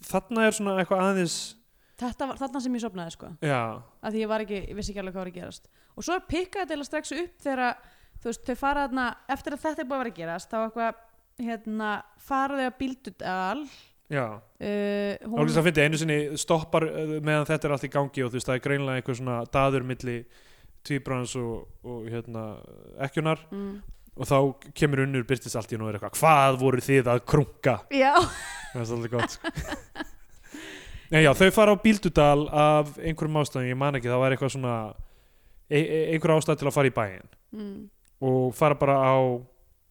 þarna er svona eitthvað aðeins þetta var þarna sem ég sopnaði sko. Já, að því ég var ekki, ég vissi ekki alveg hvað var að gerast. Og svo pikkaði þetta eiginlega strax upp þegar þú veist, þau fara þarna eftir að þetta er búið að vera að gerast þá eitthvað, hérna, fara þau að Bíldudal. Já. Uh, hún... það finnst einu sinni stoppar uh, meðan þetta er allt í gangi og þú veist það er greinlega einhver svona daður milli tvíbrans og, og hérna ekkjunar mm, og þá kemur unnur byrtist allt í nú og er eitthvað hvað voru þið að krunka já, það er svolítið gott sko. Nei, já, þau fara á Bíldudal af einhverjum ástæðum, ég man ekki, það var eitthvað svona e e einhver ástæð til að fara í bæinn mm. og fara bara á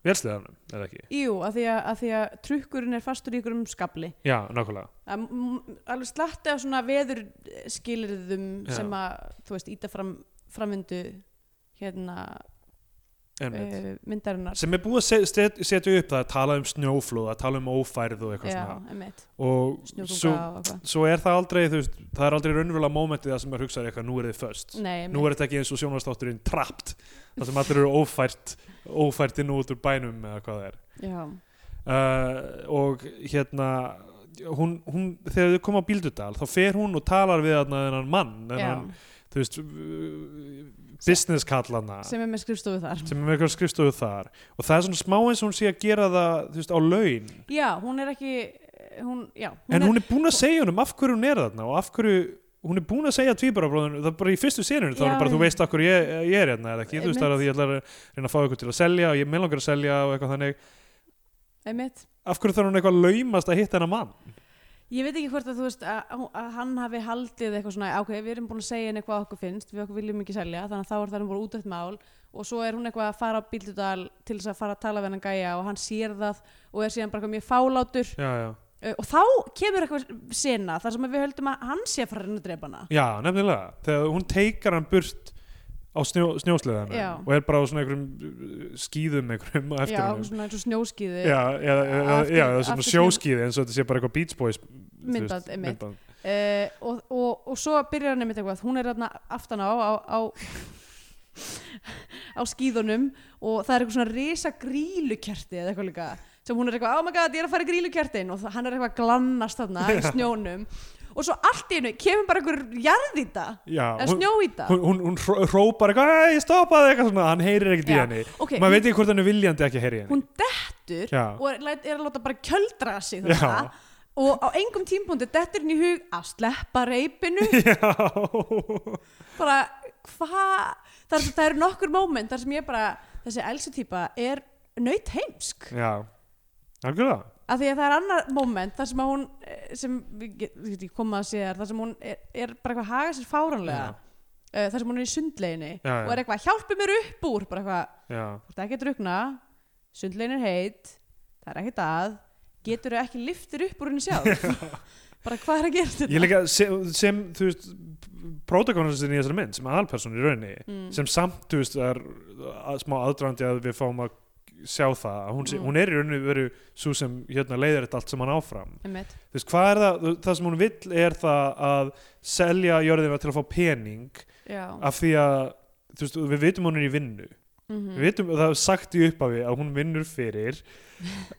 vélsliðanum, eða ekki? jú, að því því að trukkurinn er fastur í ykkur um skabli Já, nákvæmlega alveg slatti á svona veður skilirðum Já. sem að, þú veist, íta fram framvindu hérna. Uh, myndarinnar. Sem er búið að se- set- setja upp það að tala um snjóflóð, að tala um ófærð og eitthvað já, svona. einmitt, og svo, og svo er það aldrei veist, það er aldrei raunverulega mómentið það sem maður hugsaði eitthvað, nú er þið föst. Nei, nú er þetta ekki eins og sjónvastátturinn trapt það sem allir eru ófært ófært inn út úr bænum eða hvað það er. Uh, og hérna hún, hún, þegar þau koma á Bíldudal þá fer hún og talar við þennan mann já, þennan, þú veist business kallana. Sem er með skrifstofu þar. Sem er með eitthvað skrifstofu þar. Og það er svona smá eins og hún sé að gera það þú veist, á laun. Já, hún er ekki hún, já, hún en er, hún er búin að segja honum af hverju hún er þarna og af hverju hún er búin að segja tvíbarabróðun það er bara í fyrstu senunum þá er hún bara þú veist af hverju ég, ég er hérna eða ekki. Þú veist það er að ég ætla að reyna að fá ykkur til að selja og ég með langar að selja og eitthvað þannig. Einmitt. Af hverju þarf hún eitthvað að laumast að hitta hennar mann ég veit ekki hvort að þú veist að, að hann hafi haldið eitthvað svona ok, við erum búin að segja henni hvað okkur finnst við okkur viljum ekki selja, þannig að þá er það bara út eftir mál og svo er hún eitthvað að fara á bíldudal til þess að fara að tala við hennan gæja og hann sér það og er síðan bara eitthvað mjög fálátur. Já, já. uh, og þá kemur eitthvað sena þar sem við höldum að hann sé að fara reyna að drepa hana. Já, nefnilega. Þegar hún teikar hann burt á snjó, snjósleðanum Já. og er bara á svona einhverjum uh, skíðum einhverjum eftir já, honum. svona eins og snjóskíði. Já, eða, já, svona aftur sjóskíði eins og þetta sé bara eitthvað Beach Boys Myndband, veist, uh, og, og, og svo byrjar hann einmitt eitthvað. Hún er þarna aftan á á, á, á skíðunum og það er eitthvað svona risa grílukerti eða eitthvað líka sem hún er eitthvað, oh my god, ég er að fara í grílukertin og það- hann er eitthvað að glannast þarna í snjónum. Og svo allt í hennu kemur bara einhver jarðýta já, eða hún, snjóýta hún, hún, hún hró- hrópar eitthvað, ei, stoppaði eitthvað svona. Hann heyrir ekkert í henni. ok, maður veit ekki hvort hann er viljandi ekki að heyri í henni. hún dettur já, og er, er að láta bara kjöldra sig já, þarna og á engum tímpúndi dettur henni í hug að sleppa reypinu bara hvað það, það eru nokkur moment þar sem ég bara þessi elsutýpa er nöyt heimsk. Já, algjörlega. Af því að það er annar moment þar sem að hún eh, sem við get- við getum koma að sér þar sem hún er, er bara eitthvað að haga sér fáranlega Já. uh, þar sem hún er í sundleginni Já, og er eitthvað hjálpi mér upp úr bara eitthvað, þú ert ekki að drukna sundlegin er heit. Það er ekkert að getur ekki liftir upp úr henni sjálf? Bara hvað er að gera þetta ég líka sem, sem þú veist protagonistin í þessari mynd sem aðalperson í rauninni mm. sem samt, þú veist, er að, smá aðdrandi að við fáum að sjá það að hún, Mm. hún er í rauninni verið svo sem hérna leiðir þetta allt sem hann áfram þú veist, hvað er það, það sem hún vill er það að selja jörðina til að fá pening já. af því að, veist, við vitum hún er í vinnu mm við vitum, það er sagt í upphafi að hún vinnur fyrir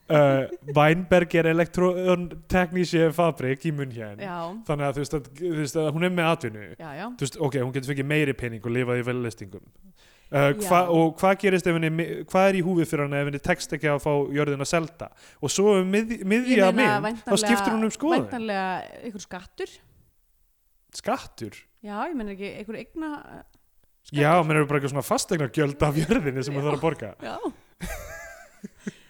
uh, Weinberger Elektroteknísje fabrik í munn hérna þannig að þú veist, að, þú veist að hún er með atvinnu. Já, já. Veist, ok, hún getur fengið meiri pening og lifað í vellistingum uh, hva, og hvað gerist ef henni hvað er í húfi fyrir hann ef henni tekst ekki að fá jörðin að selta og svo um mið, miðja mynd þá skiptir hún um skoðun. væntanlega ykkur skattur. Skattur? Já, ég menn ekki ykkur eigna já, menn eru bara eitthvað svona fastegna gjöld af jörðinni sem Já. þarf að borga. já.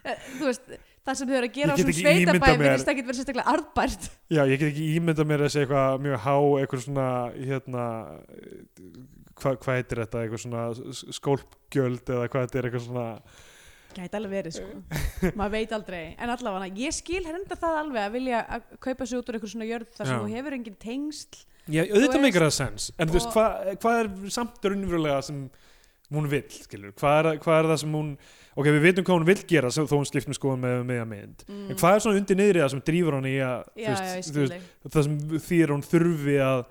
Eh, þú veist það sem þau eru að gera á svona ekki ímyndað sveitabæ mér- virðist ekki verið sérstaklega arðbært. Já, ég get ekki ímyndað mér að segja eitthvað mjög há eitthvað svona hérna, hvað hva heitir þetta? Eitthvað svona skólpgjöld eða hvað þetta er eitthvað svona gæti alveg verið sko. Maður veit aldrei, en allavega ég skil henda það alveg að vilja að kaupa sig út úr eitthvað svona jörð þar sem þú hefur engin tengsl Já, Þú auðvitað meikar það sens en þú veist, hvað hva er samt raunverulega sem hún vill, skilur hvað er, hvað er það sem hún ok, við vitum hvað hún vill gera sem, þó hún skipt með skoðum með meða mynd. Mm. en hvað er svona undir niðri það sem drýfur hann í að já, þú já, veist, þú skil veist, það sem þýr hún þurfi að,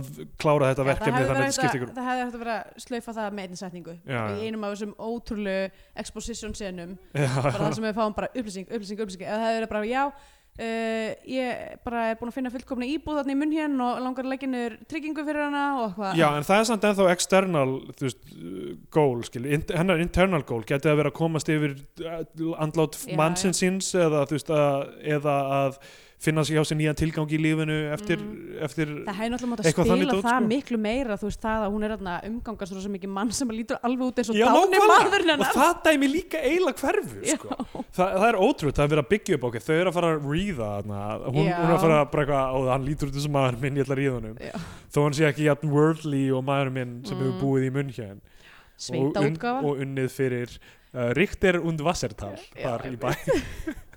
að klára þetta Já, verkefni þannig að þetta hægt ykkur að- það hefði hægt að vera að slaufa það með einni setningu Já, í já. einum af þessum ótrúlegu exposition senum Já, bara það sem við fáum bara upplýsing, upplýsing, upplýsing uh, ég bara er búin að finna fullkomna íbúð þarna í munn hérna og langar að leggja niður tryggingu fyrir hana og eitthvað. Já, en það er samt ennþá external veist, goal, skil in, hennar internal goal geti að vera að komast yfir uh, andlát Já, mannsins síns eða, þú veist, að, eða að finna sig hjá sér nýjan tilgang í lífinu eftir, eftir það hefði náttúrulega mátt að Eitthvað spila dót, það sko. miklu meira þú veist það að hún er umgangast rosa mikið mann sem lítur alveg út eins og Já, dáni maðurinn og það dæmi líka eiginlega hverfu sko. Þa, það er ótrútt, það er verið að byggja upp okkur þau eru að fara að ríða hún, hún er að fara að bara eitthvað, ó hann lítur út þessum maður minn, ég ætla að ríða Já. þó hann sé ekki jafn worldly og maður minn sem Mm. hefur búið í munn hér sveita og, útgáfa og unnið fyrir uh, Richter und Wassertal þar í bæ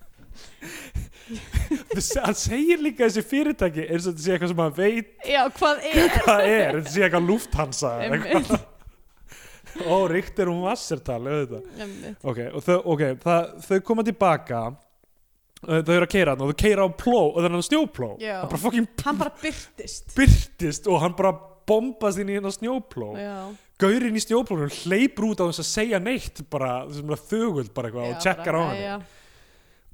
hann segir líka þessi fyrirtæki eins og þetta sé eitthvað sem hann veit já, hvað er hvað er, þetta sé eitthvað Lufthansa eða eitthvað. Einmitt. ó, Richter und Wassertal auðvitað. Einmitt. ok, og þau, okay, það, þau koma tilbaka uh, þau eru að keira hann og þau keira á pló og þannig að snjópló Já. hann bara fucking hann bara byrtist byrtist og hann bara bombast inn í hennar snjópló já, gaurinn í snjóplónum hleypur út á þess að segja neitt bara, sem er þögult bara eitthvað já, og tjekkar á hann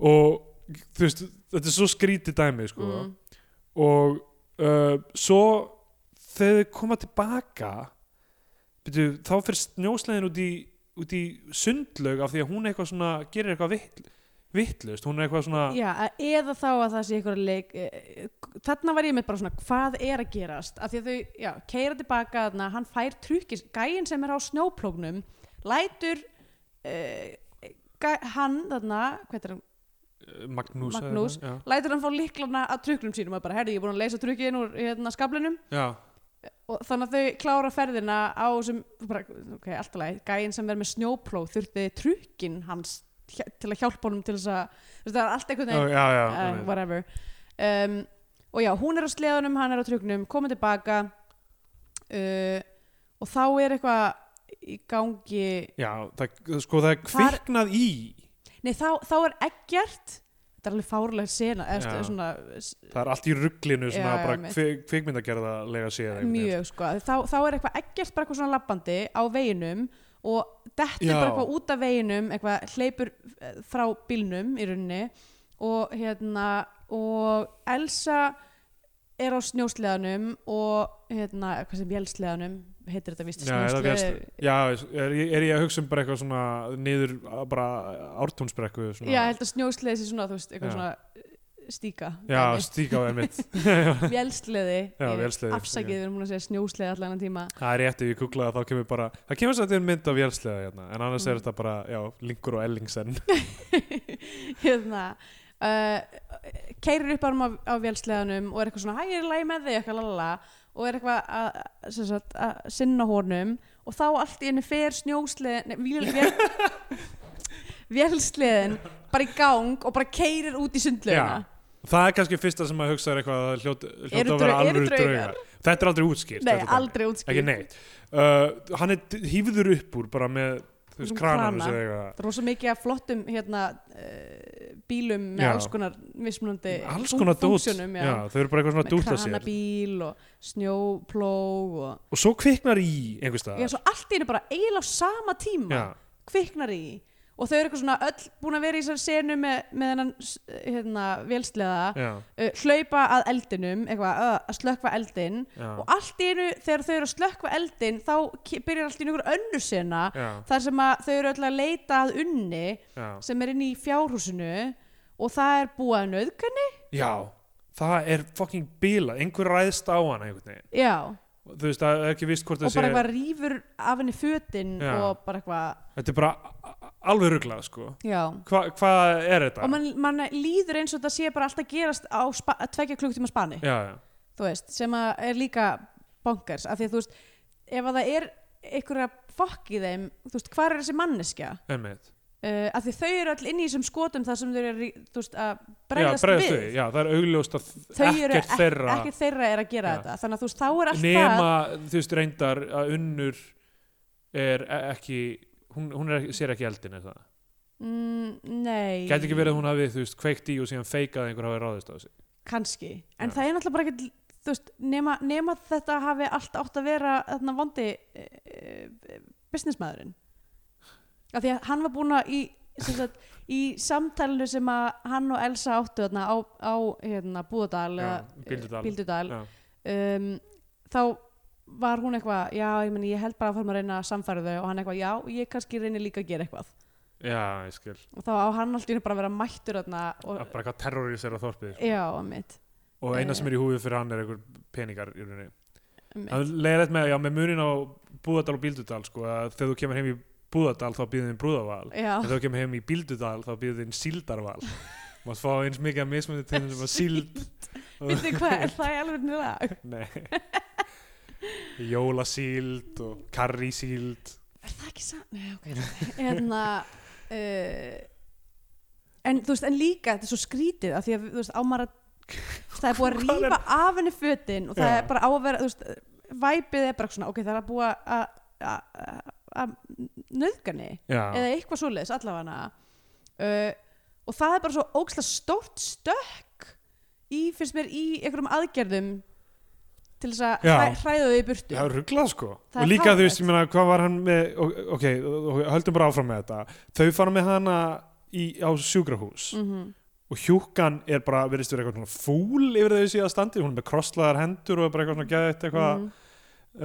og þú veist, þetta er svo skrítið dæmi sko. mm. og uh, svo þegar þau koma tilbaka byrju, þá fyrir snjóslegin út í, út í sundlaug af því að hún eitthvað svona gerir eitthvað vitt, vittlust hún er eitthvað svona Já, eða þá að það sé eitthvað leik eh, þarna var ég með bara svona hvað er að gerast af því að þau, já, keira tilbaka þarna, hann fær trukkis, gæinn sem er á snjóplóknum lætur uh, gæ, hann þarna hvað er hann, Magnús, Magnús. eitthvað, lætur hann fá liklana að trukknum sínum. Og bara, herri, ég er búin að leysa trukkin úr hérna skablinum já, og þannig að þau klára ferðina á sem, bara, ok, alltaf leið gæinn sem verður með snjóplók þurfti trukkin hans til að hjálpa honum til þess að, það er allt einhvern veginn. Já, uh, whatever. Um, og já, hún er á sleðunum hann er á truknum, komið tilbaka. Uh, og þá er eitthvað í gangi. Já það, sko það er kviknað í nei, þá, þá er eggjart þetta er alveg fárlega sena eða Já. svona, það er allt í rugglinu svona Já, já, bara einmitt. kvik, kvikmyndagerða lega séð mjög sko þá, þá er eitthvað eggjart bara eitthvað svona labbandi á veginum og dettur Já. bara eitthvað út af veginum eitthvað hleypur eh, frá bílnum í rauninni og hérna og Elsa er á snjósleðanum og hérna, hvað sem vélsleðanum heitir þetta vist Já, er er, ég- er ég að hugsa um bara eitthvað svona niður að bara ártúnsbrekku svona, Já, ég held að snjósleði sé svona, veist, svona eh, stíka já dæmi. stíka á einmitt. Vélsleði afsakið, við erum múin að segja snjósleði allan en tíma. Það er rétt ef ég googlaði þá kemur bara það kemur að þetta er mynd af vélslega hérna en annars Mm. er þetta bara, já, Linkur og Ellingsen. Hérna uh, keirir upp arm á, á vélsleðanum og er eitthvað svona, hæ, ég er lagi með þig eitthvað lalala og er eitthvað að, sem sagt, að sinna honum og þá allt í henni fer snjósleðin nei, vél, vél, vélsleðin bara í gang og bara keirir út í sundlaugina. Það er kannski fyrsta sem að hugsa er eitthvað að hljóta, að vera alvöru draugar? þetta er aldrei útskýrt nei, aldrei útskýrt. Uh, hann er hýfður upp úr bara með þú veist, krananum krana. sem eitthvað rosa mikið af flottum hérna, uh, bílum með Já. alls konar mismunandi alls konar dút funksjónum, já. já, þau eru bara eitthvað svona með að dúta sér kranabíl og snjóplóg og og svo kviknar í einhvers já, staðar svo allt í hennu bara eiginlega á sama tíma Já. kviknar í og þau eru eitthvað svona öll búin að vera í þessari senu með, með hennan hérna, vélsleða uh, hlaupa að eldinum eitthvað, uh, að slökkva eldin já, og allt í hennu þegar þau eru að slökkva eldin þá byrjar allt í einhver önnur sena já, þar sem þau eru öll að leita að unni já. sem er inn í fjárhúsinu og það er búið að nöðgani já. Það er fucking bílað, einhver ræðst á hana einhvern veginn, já, þú veist, það er ekki vist hvort og það bara sé eitthvað rýfur af henni fötin Já. og bara eitthvað þetta er bara alveg ruglað sko já. Hva, hvað er þetta? og mann man líður eins og þetta sé bara alltaf gerast á tvekja klukktíma spani já, já, veist, sem er líka bonkers, af því að þú veist ef að það er einhverja fokk í þeim þú veist, hvar er þessi manneskja einmitt uh, af því þau eru öll inn í þessum skotum þar sem þau eru veist, að já, bregðast bregðast við við, já, það er augljóst að þau ekkert þeirra ekki þeirra er að gera Já. þetta þannig að þú veist, þá er allt það nema, þú veist, reyndar að unnur er e- ekki hún, hún er, sér ekki eldin er það mm, nei, gæti ekki verið að hún hafi, þú veist, kveikt í og síðan feikað að einhver hafi ráðist á þessi kannski, en Já. það er náttúrulega bara ekki þú veist, nema, nema þetta hafi allt átt að vera þarna vondi uh, businessmaðurinn af því að hann var búin að í, sem sagt, í samtalinu sem að hann og Elsa áttu þarna á, á hérna, Búðardal eða, Bíldudal. Já. um, þá var hún eitthvað, já, ég, meni, ég held bara að fara að reyna að samfæra þau. Og hann eitthvað, já, ég kannski reyni líka að gera eitthvað. Já, ég skil, og þá á hann alltaf bara að vera mættur og, að bara eitthvað terrorisera þorpið sko. já, mitt og eina Eh. sem er í húfið fyrir hann er einhver peningar í rauninni. Leiðir þetta með, já, með munin á Búðardal og Bíldudal, sko, að þegar þú kemur heim í Búðardal þá býður þinn brúðaval já, en þegar þú kemur heim í Bíldudal þá býður þinn síldarval. Mátt fá eins mikið að mismunni til þessum að síld veitu hvað, er það alveg lag? Nei Jólasíld og karrísíld er það ekki sann? Nei, ok hérna uh, en þú veist, en líka þetta er svo skrítið af því að þú veist, ámar að það er búið að rífa af henni fötin og það Já. er bara á að vera, þú veist væpið er bara svona, ok, það er að búa að að- að nöðgani Já, eða eitthvað svoleiðis allavega uh, og það er bara svo ókslega stórt stökk í, finnst mér, í einhverjum aðgerðum til þess að Já. hræ, hræða þau í burtu. Er rugglað sko. Það og líka þú veist, ég meina, hvað var hann með ok, höldum bara áfram með þetta. Þau fara með hana í, á sjúkrahús mm og hjúkan er bara, verðist vera eitthvað svona fúl yfir þau síðan standi, hún er með krosslaðar hendur og er bara eitthvað svona geðið eitthvað Mhm.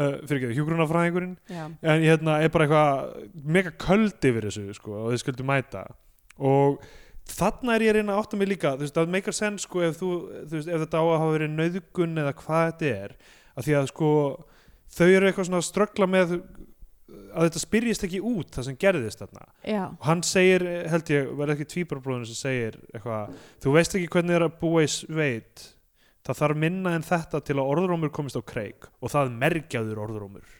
uh, fyrir ekki, hjúgrunafræðingurinn já, en hérna er bara eitthvað mega köld yfir þessu sko, og þau skuldu mæta. Og þarna er ég að reyna að átta mig líka þú veist, það meikar senn sko ef, þú, þú veist, ef þetta á að hafa verið nauðgun eða hvað þetta er að því að sko þau eru eitthvað svona að ströggla með að þetta spyrjist ekki út það sem gerðist þarna. Já, og hann segir, held ég, verði ekki tvíbrabróðinu sem segir eitthvað, þú veist ekki hvernig er að búa í sveit það þarf minna en þetta til að orðrómur komist á kreik og það merkjaður orðrómur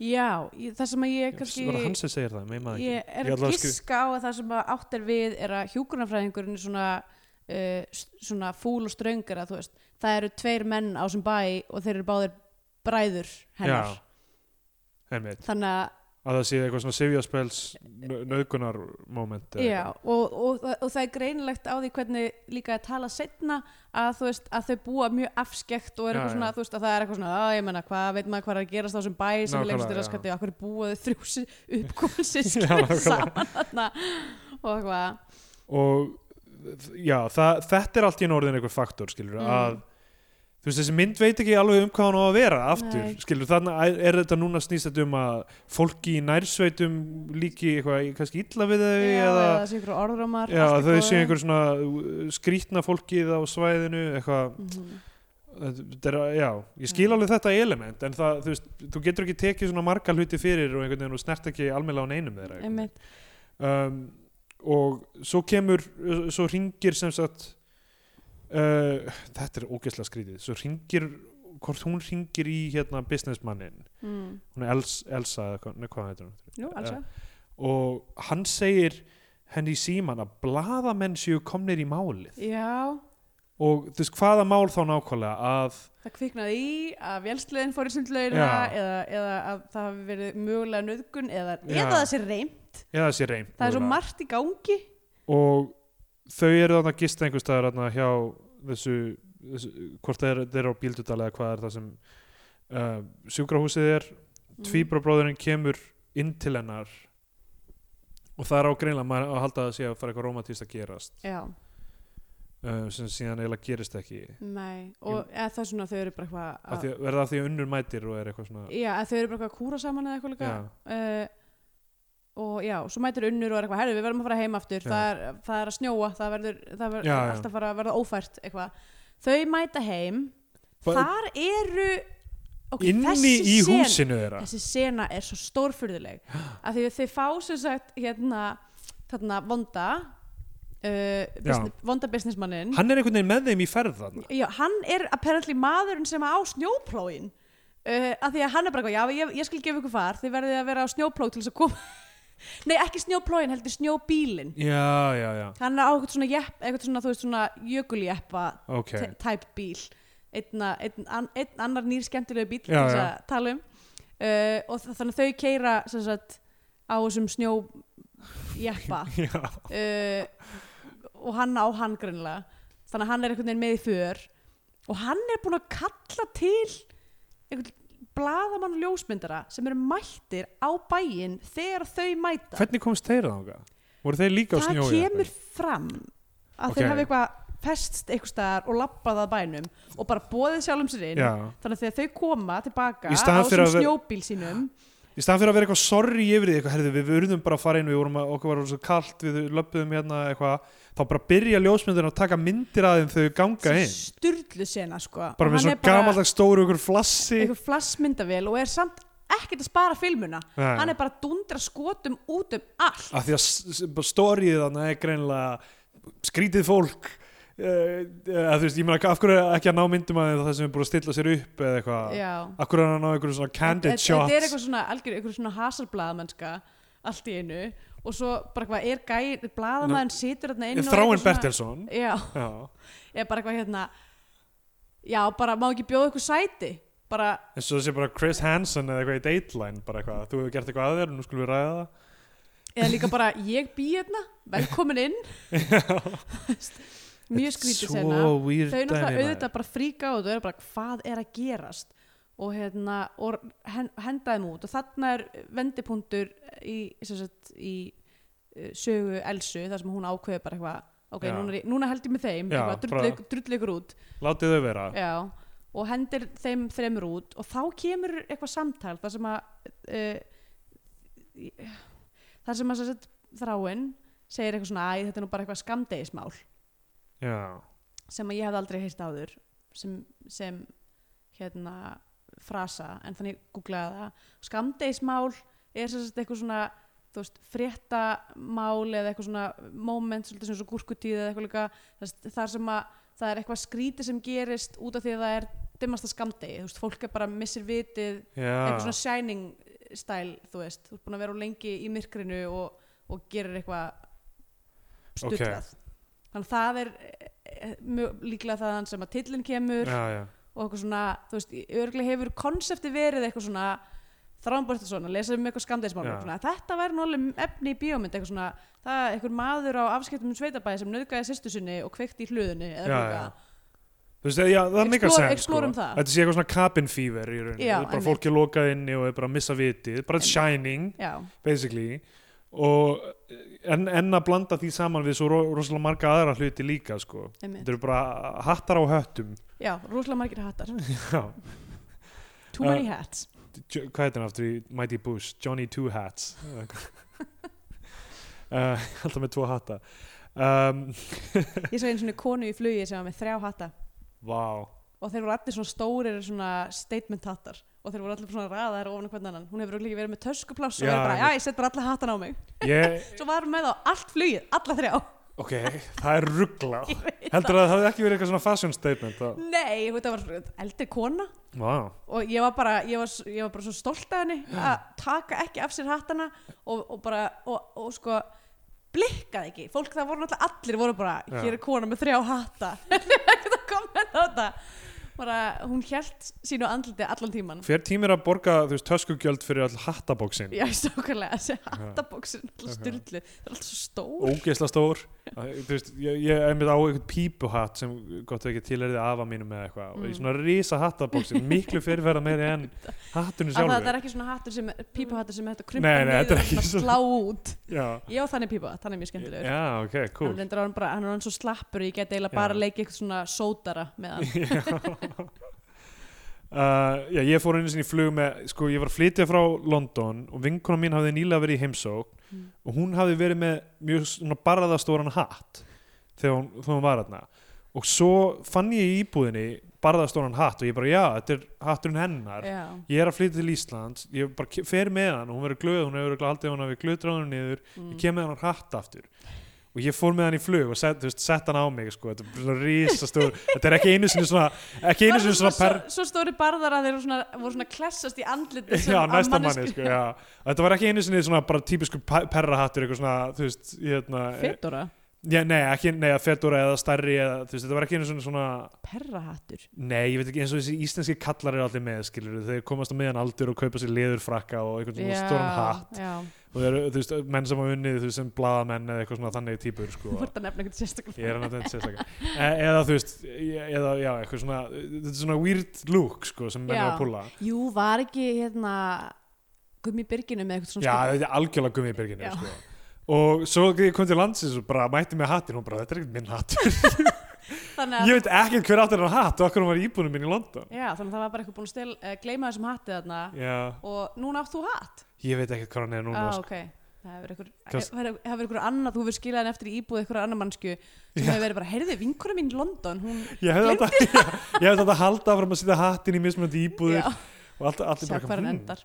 já ég, það sem að ég kannski var það ekki. Ég er Ég að giska á að það sem að átt er við er að hjúgrunafræðingurinn er svona uh, svona fúl og ströngur að þú veist. Það eru tveir menn á sem bæ og þeir eru báðir bræður hennar. Já, þannig að að það sé eitthvað svona sifjaspels nöðgunar moment Já, og, og, og það er greinilegt á því hvernig líka að tala setna að þú veist að þau búa mjög afskekt og er Já, eitthvað svona, já. þú veist að það er eitthvað svona að ég menna, hvað veit maður hvað er að gerast á þessum bæ sem er Nákvæmlega, lengst í já. raskati og akkur er búið þrjú uppkomin Já, sískir nákvæmlega. saman þarna og eitthvað og já, það, þetta er allt í einu orðin einhver faktor, skilur, Mm. að þú veist, þessi mynd veit ekki alveg um hvað hann á að vera aftur, Nei. skilur, þannig er, er þetta núna snýst þetta um að fólki í nærsveitum líki eitthvað kannski illa við þau Já, eða eða orðrómar Já, þau séu einhver svona uh, skrítna fólkið á svæðinu eitthvað, Mhm. þetta er, já ég skil alveg þetta element en það, þú veist, þú getur ekki tekið svona marga hluti fyrir og einhvern veginn og snert ekki almennilega á neinum þeirra um, og svo kemur svo ringir sem sagt uh, þetta er ógeðslega skrítið. Svo ringir, hvort hún ringir í hérna businessmannin Mm. hún er Els, Elsa, eða hvað, heitir hún? Jú, alls Ja. og hann segir henni í síman að blaðamenn séu komnir í málið. Já, og þú veist hvaða mál þá nákvæmlega? Að það kviknaði í að vélsliðin fór í sundlaugina Já. eða, eða að það hafi verið mögulega nöðgun eða, eða það sé reynd eða sé reynd það er svo margt í gangi. Og þau eru þarna að gista einhvers staðar þarna hjá þessu, þessu hvort þeir, þeir eru á bíldudal eða hvað er það sem uh, sjúkrahúsið er. Mm. tvíbrabróðurinn kemur inn til hennar og það er á greinlega að halda að sé að fara eitthvað romantíst að gerast. Já, uh, sem síðan eiginlega gerist ekki. Nei og eða það er svona þau eru bara eitthvað verða það því að unnur mætir og er eitthvað svona Já, að þau eru bara eitthvað að kúra saman eða eitthvað líka. Uh, og já, svo mætir unnur og er eitthvað herðu, við verðum að fara heim aftur það er, það er að snjóa, það verður, það verður Já, já. alltaf fara að verða ófært eitthvað. Þau mæta heim. Ba- þar eru okay, inni þessi í sena- húsinu þeirra þessi sena er svo stórfurðuleg. Af því að þau fá sem sagt hérna, þarna vonda uh, business, vonda businessmannin hann er einhvern veginn með þeim í ferð þarna. Já, hann er apparently maðurinn sem á snjóplógin uh, af því að hann er bara eitthvað, já, ég, ég skal gefa ykkur far þið verðið að vera á snjóplóg til þess að koma nei ekki snjóplóin heldur snjóbílin já, já, já, hann er á eitthvað svona, jepp, eitthvað svona, þú veist, svona jökuljeppa ok. okay. type bíl. Einna, einn, an, einn annar nýr skemmtilegu bíl til Já, þess að tala um. Uh, og þa- þannig að þau keira sem sagt, á þessum snjójeppa. Já, uh, og hann á hann greinlega þannig að hann er einhvern veginn með í för. Og hann er búinn að kalla til einhvern blaðamann og ljósmyndara sem eru mættir á bæinn þegar þau mæta hvernig komst þeir þangað? voru þeir líka á það snjói kemur fram að Ok. þeir hafa eitthvað festst eitthvað staðar og lappað að bænum og bara bóðið sjálfum sér inn já, þannig að þegar þau koma tilbaka á þessum snjóbíl sínum í staðan fyrir að vera eitthvað sorry yfir því eitthvað, herðu, við urðum bara að fara inn við vorum að, okkur var svo kalt, við löpum hérna eitthvað, þá bara byrja ljósmyndir að taka myndir að þeim þau ganga inn. sturlu sena sko. Bara með svo gamaldags stóru ykkur flassi. eitthvað flassmyndavél og er samt ekkert að spara filmuna. Nei. hann er bara dundra skotum út um allt. Af því að stórið þannig er greinilega skrítið fólk þú veist, ég meina af hverju er ekki að ná myndum að það sem er búin að stilla sér upp eða eitthvað, af hverju er að ná einhverjum svona candid Þetta- þetta er shots? eitthvað svona eitthvað svona hasarblaðamennska allt í einu. Og svo bara hvað er gæ, blaðamæðin situr þarna inn og Þráin eitthvað svona- Bertelsson? Já, já, er bara eitthvað hérna já, bara má ekki bjóða eitthvað sæti? Bara, eins og þessi bara Chris Hansen eða eitthvað í Dateline bara eitthvað, þú hefur gert eitthvað að þér, nú skulum við ræða það. Eða líka bara ég bý hérna, velkomin inn mjög skrítið sena. þau náttúrulega auðvitað bara fríka og þau eru bara hvað er að gerast? Og, hérna, og hen, henda þeim út. Og þarna er vendipunktur í, sagt, í uh, sögu Elsu þar sem hún ákveður bara eitthvað ok, núna, núna held ég með þeim. Eitthvað, ykkur út. látið þau vera. Já, og hendir þeim þremur út. Og þá kemur eitthvað samtal þar sem að uh, þar sem að sagt, þráin segir eitthvað svona æ, þetta er nú bara eitthvað skamdegismál já, sem að ég hafði aldrei heist áður sem, sem hérna frasa, en þannig googlaði það. Skamdegismál er sagt eitthvað svona veist, fréttamál eða eitthvað svona moment, svolítið sem svo gúrkutíð eða eitthvað líka þar sem að það er eitthvað skrítið sem gerist út af því að það er dimmasta skamdegi, þú veist, fólk er bara missir vitið, eitthvað já. svona shining stæl, þú veist, þú ert búin að vera lengi í myrkrinu og, og gerir eitthvað stutlað þannig að það er eh, mjög líklega þaðan sem að tillin kemur já, já. og eitthvað svona, þú veist, örgulega hefur konsepti verið eitthvað svona þrámbort svona, lesa um eitthvað skamdeismál þetta væri alveg efni í bíómynd eitthvað svona, það er eitthvað maður á afskiptum sveitabæði sem nöðgæði sýstu sinni og kveikti í hluðinni eða eitthvað. Þú veist, já, það er mikil Explore- sens explorum sko. það. Þetta sé eitthvað svona cabin fever í rauninni. Það bara einmitt. fólk er lokað inni og er bara missa vitið. Bara shining, basically og en, en að blanda því saman við svo ro rosalega marga aðra hluti líka sko. Þetta eru bara hattar á höttum. Já, rosalega margir hattar. Too many hats. Jo- hvað heitir hann aftur í Mighty Boosh? Johnny Two Hats. Uh, Alltaf með tvo hatta. Um, ég sá einu svona konu í flugi sem var með þrjá hatta. Vá. Og þeir voru allir svona stórir statement hattar og þeir voru allir svona raðar ofan hvern annan. Hún hefur ekki verið með töskupláss og Já, er bara, já, ég set bara alla hattan á mig. Ég, svo var hún með á allt flugið, alla þrjá. Ok, það er ruggla Heldur að það hefði ekki verið eitthvað svona fashion statement þá? nei, þetta var eldri kona. Vá. Og ég var bara, ég var, s- ég var bara svo stolt af henni að taka ekki af sér hattana og, og bara, og, og sko blikkaði ekki, fólk það voru náttúrulega allir voru bara, Já. hér er kona með þrjá hatta. Ekkert að koma með þetta bara, hún hélt sínu andliti allan tíman Hver tími er að borga, þú veist, töskugjöld fyrir all hattabóksin? Já, stókarlega, þessi hattabóksin alltaf styrlu, það er alltaf svo stór. Ógeðsla stór. Þú veist, ég, ég er með á eitthvað pípuhatt sem gott að ekki tilherði afa mínum með eitthvað. Og í Mm. svona risa hattabóksin miklu fyrirferða meiri en hattunum að það, sjálfur. er ekki svona hattur sem, pípuhattur sem að krympa þetta er niður og slá út. Já, Já, þannig pípuhatt, hann er mjög skemmtilegur. Já ok, cool. Hann, er hann svo slappur ég get eiginlega bara að leika eitthvað svona sótara með hann Uh, já, ég fór einu sinni í flug með, sko, ég var að flytja frá London og vinkona mín hafði nýlega verið í heimsókn Mm. og hún hafði verið með mjög svona barðastóran hatt þegar hún, þegar hún var þarna. Og svo fann ég í íbúðinni barðastóran hatt og ég bara, já, þetta er hatturinn hennar. Já, ég er að flytja til Íslands, ég bara fer með hann og hún verður glöð, hún hefur örugglega haldið hann við glöðdráðunum niður, mm. ég kem með hann hatt aftur og ég fór með hann í flug og sett, sett hann á mig sko. þetta er svona risastór þetta er ekki einu sinni svona ekki einu sinni svona per svo, svo stóri barðar að þeir voru svona, voru svona klessast í andlit já, næsta manni sko, þetta var ekki einu sinni svona bara típisku pe- perrahattur eitthvað svona, veist, hérna Fedora, já, nei, ekki, nei, að fedora eða stærri eða, þú veist, þetta var ekki einu sinni svona perrahattur nei, ég veit ekki, eins og þessi íslenski kallar eru allir með, skilur þeir komast á meðan aldur og kaupa sér leðurfrakka og eitthvað svona stóran hatt já, og þeir þú veist, menn sem hafa unnið þú veist, sem blaðamenn eða eitthvað svona þannig típur sko. þú ert að nefna eitthvað sérstaklega ég er að þetta sérstaklega e eða þú veist, e- eða já, eitthvað svona þetta er svona weird look, sko, sem menn Já. er hérna eitthvað svona já, þetta er algjörlega gummi í byrginu Já. sko. Og svo þegar ég kom til landsins og bara mætti með hattin og bara, þetta er ekkert minn hattur. Ég veit ekkert hver áttur hann hatt og okkur hann var íbúinu minn í London. Já, þannig að það var bara eitthvað búin að stel, uh, gleyma þessum hatti þarna. Já, og núna átt þú hatt? Ég veit ekkert hvað hann er núna ah, sko. ok. Það hefur hefur hefur einhver annað, þú hefur skilað henni eftir í íbúð einhver annar mannsku sem hefur verið bara, heyrðu, vinkona mín í London hún, ég hefði átt að ég hefði átt að halda áfram að setja hattin í mismunandi íbúðir já, og allt, allt sjá hvað hann hmm. endar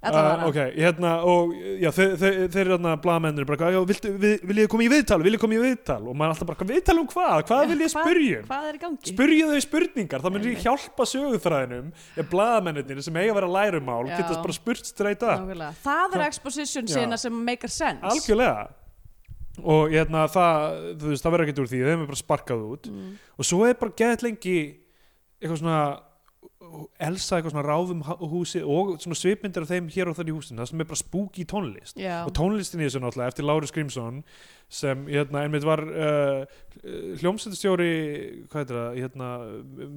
Uh, ok, hérna og já, þeir, þeir, þeir eru hérna blaðmennir bara, já, viltu, vil, vil ég koma í viðtal, vil ég koma í viðtal og maður er alltaf bara, viðtal um hvað, hvað vil ég Hvað- spyrja um Hvað er spyrja þau spurningar, mun Einmitt. ég hjálpa sögufræðinum ef blaðamennir sem eiga að vera lærumál Já. geta bara spurt streyta. Það er Hvað- exposition Já. sena sem make sense algjörlega og hérna það, þú veist, það verður ekkert úr því þeim er bara sparkað út mm. og svo er bara gett lengi eitthvað svona Elsa eitthvað svona ráðum húsi og svona svipmyndir af þeim hér og þar í húsinu það sem er bara spooky tónlist. Já, og tónlistin í þessu náttúrulega eftir Lári Skrimsson sem hérna einmitt var uh, hljómsveitstjóri hvað heitir það, hérna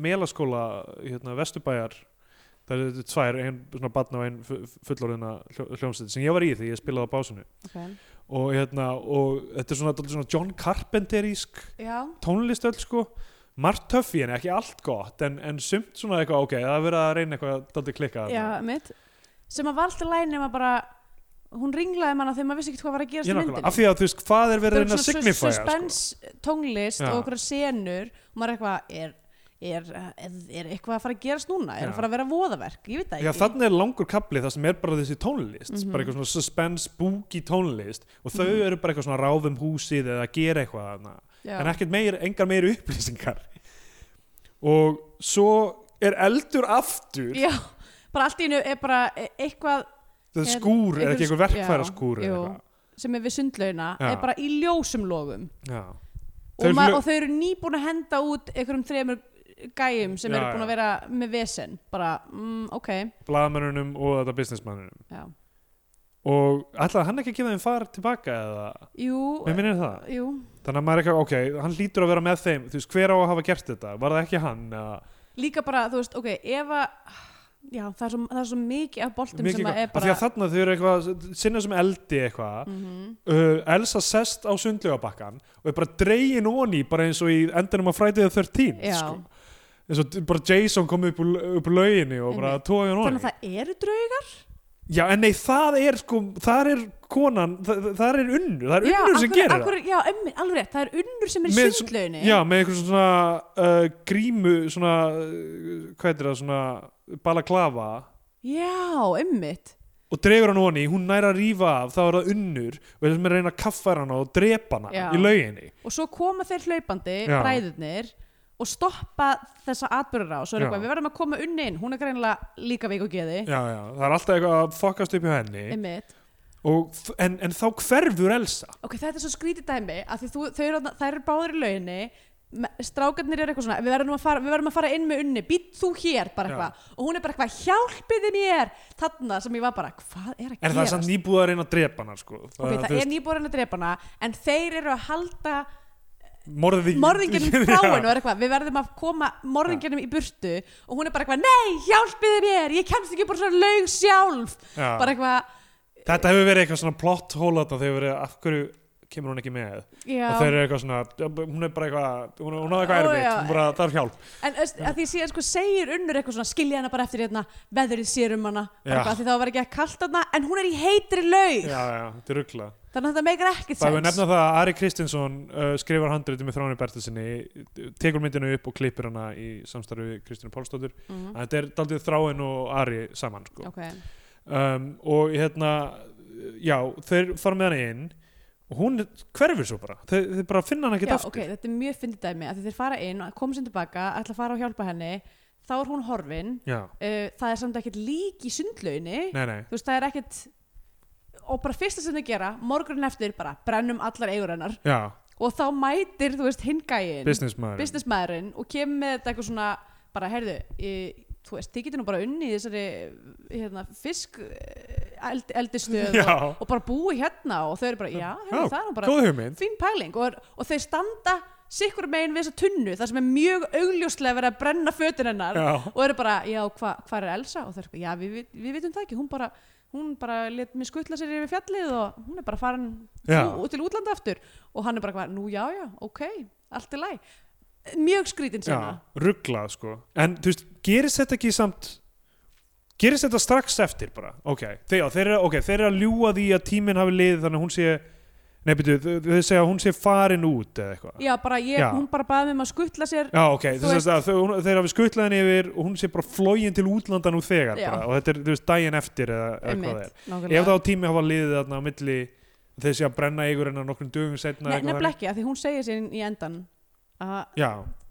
melaskóla, hérna Vesturbæjar. Það eru tvær, einn svona batna og einn fullorðina hljómsveit sem ég var í því ég spilaði á básinu. Ok. Og hérna, og þetta er svona, svona John Carpenterísk Já, tónlist öll sko margt töff í henni, ekki allt gott en, en sumt svona eitthvað, ok, það er verið að reyna eitthvað dálítið klikkað já, mitt sem að alltaf læn nema bara hún ringlaði manna þegar maður vissi ekki hvað var að gerast í myndinni af því að þú veist, hvað er verið að reyna að signifæja sko. suspense tónlist Já. og okkur senur og maður er eitthvað er, er, er, er eitthvað að fara að gerast núna er Já. að fara að vera voðaverk, ég veit það Já, ekki þannig er langur kapli það sem er bara þessi tónlist Mhm. bara eitthvað svona suspense, spooky tónlist og þau Mhm. eru bara eitthvað svona ráðum húsið eða að gera eitthvað. Já. en ekkert meir, engar meir upplýsingar og svo er eldur aftur Já, bara allt í einu er bara e- eitthvað það er- skúr, er ekki einhver- eitthvað verkfæra skúr jú. sem er við sundlauna er bara í ljósum logum Já. og, og þau eru nýbúin að henda út einhverjum þremur gæjum sem Já, eru búin að vera með vesen bara, mm, ok blaðmennunum og þetta businessmannunum já. Og ætlaði hann ekki að gefa þeim far tilbaka eða, Jú, jú. Þannig að maður er ekki, ok, hann lítur að vera með þeim þú veist, hver á að hafa gert þetta, var það ekki hann eða, líka bara, þú veist, ok, ef að já, það er svo, það er svo mikið af boltum mikið, sem að er bara því að þarna þau eru eitthvað sinna sem eldi eitthvað. Mhm. uh, Elsa sest á sundlögabakkan og er bara dregin onni bara eins og í endanum á Friday the 13th Já. sko. eins og bara Jason kom upp úr, upp úr lauginni og bara tóði hann þannig onni að það eru draugar já en nei það er sko þar er konan, það, það er unnur það er já, unnur sem akkur- gerir akkur, já, emmi, alveg rétt, það er unnur sem er í það já með einhver svona uh, grímu svona uh, hvað heitir það svona balaklava. Já, emmitt og dregur hann onni, hún nær að rífa af þá er það unnur og þessum er að reyna að kaffa hana og drepa hana Já. í lauginni. Og svo koma þeir hlaupandi, bræðurnir og stoppa þessa atbyrður á svo er eitthvað, við verðum að koma unni inn hún er greinilega líka veik og geði já, já, það er alltaf eitthvað að fokast upp hjá henni. Og, en, en þá hverfur Elsa. Ok, þetta er svo skrítið dæmi að þú, þau eru, eru báður í lauginni me- strákarnir eru eitthvað svona við verðum að fara, verðum að fara inn með unni být þú hér bara eitthvað? Og hún er bara eitthvað hjálpiði mér! Þarna sem ég var bara hvað er að en það er gerast? nýbúið að drepa hana sko. ok, það er nýbúrin að drepa hana en þeir eru að halda morðinginum frá hennu er eitthvað, við verðum að koma morðinginum í burtu og hún er bara eitthvað nei, hjálpiði mér, ég kemst ekki bara svona laug sjálf. Já. bara eitthvað, þetta hefur verið eitthvað svona plot hole þarna, þegar verið af hverju kemur hún ekki með? Já. Og þeir eru eitthvað svona, hún er bara eitthvað hún, hún á eitthvað erfitt, hún bara þarf hjálp. En að því síðan sko segir unnur eitthvað svona skilja hana bara eftir hérna veðrið sér um hana. Bara eitthvað, því það var ekki að kalt hana en hún er í heitri laug er þannig að þetta meikar ekkert það hefur sens. nefna það að Ari Kristinsson uh, skrifar handritum með Þráni Bertelsinni tekur myndinu upp og klippir hana í samstarfi við Kristínu Pálsdóttur. Mhm. þetta er daldið Þráin og Ari saman sko. ok, um, og hérna já, þeir fara með hana inn og hún hverfur svo bara. Þau, þau bara finna hann ekkert aftur. ok, þetta er mjög fyndið dæmi að þeir fara inn og koma sér tilbaka, ætla að fara og hjálpa henni þá er hún horfin. Uh, það er samt ekkert lík í nei, þú veist, það er ekkert og bara fyrsta sem þau gera, morgunin eftir bara brennum allar eigur hennar. Já, og þá mætir, þú veist, hingæin businessmaður businessmaðurinn. og kemur með þetta eitthvað svona bara, heyrðu, ég, þú veist, þið getur nú bara unni í þessari hérna, fisk eh, eld, eldistöð Já. og, og bara búi hérna og þau eru bara, já, heyrðu, það er nú bara góð hugmynd. fín pæling. Og, og þeir standa sikkur megin við þessa tunnu þar sem er mjög augljóslega verið að brenna fötin hennar já, og eru bara, já, hva, hvað er Elsa? og þeir eru, já, við, við, við vitum það ekki. Hún bara, hún bara let mig skuttla sér yfir fjallið og hún er bara farin Já. ú, til útlanda aftur. Og hann er bara, hvað, nú já, já, ok allt í læg mjög skrítin sena rugglað sko. En þú veist, gerist þetta ekki samt gerist þetta strax eftir bara? Ok, þeir, þeir, eru, ok, þeir eru að ljúga því að tíminn hafi liðið þannig að hún sé nei, byrju, þau, segja að hún sé farin út eða eitthvað já, bara ég, Já. hún bara baði um að skuttla sér Já, ok, þess að þeir hafi skutlað henni yfir og hún sé bara flógin til útlanda nú þegar Já. bara, og þetta er, þú veist, daginn eftir eða, eða hvað það er. Ef nákvæmlega. þá tími hafa liðið þarna á milli þeir sé að brenna eigur hennar nokkrum dögum setna Nei, nefnilega ekki, af því hún segir sér í endan að Já,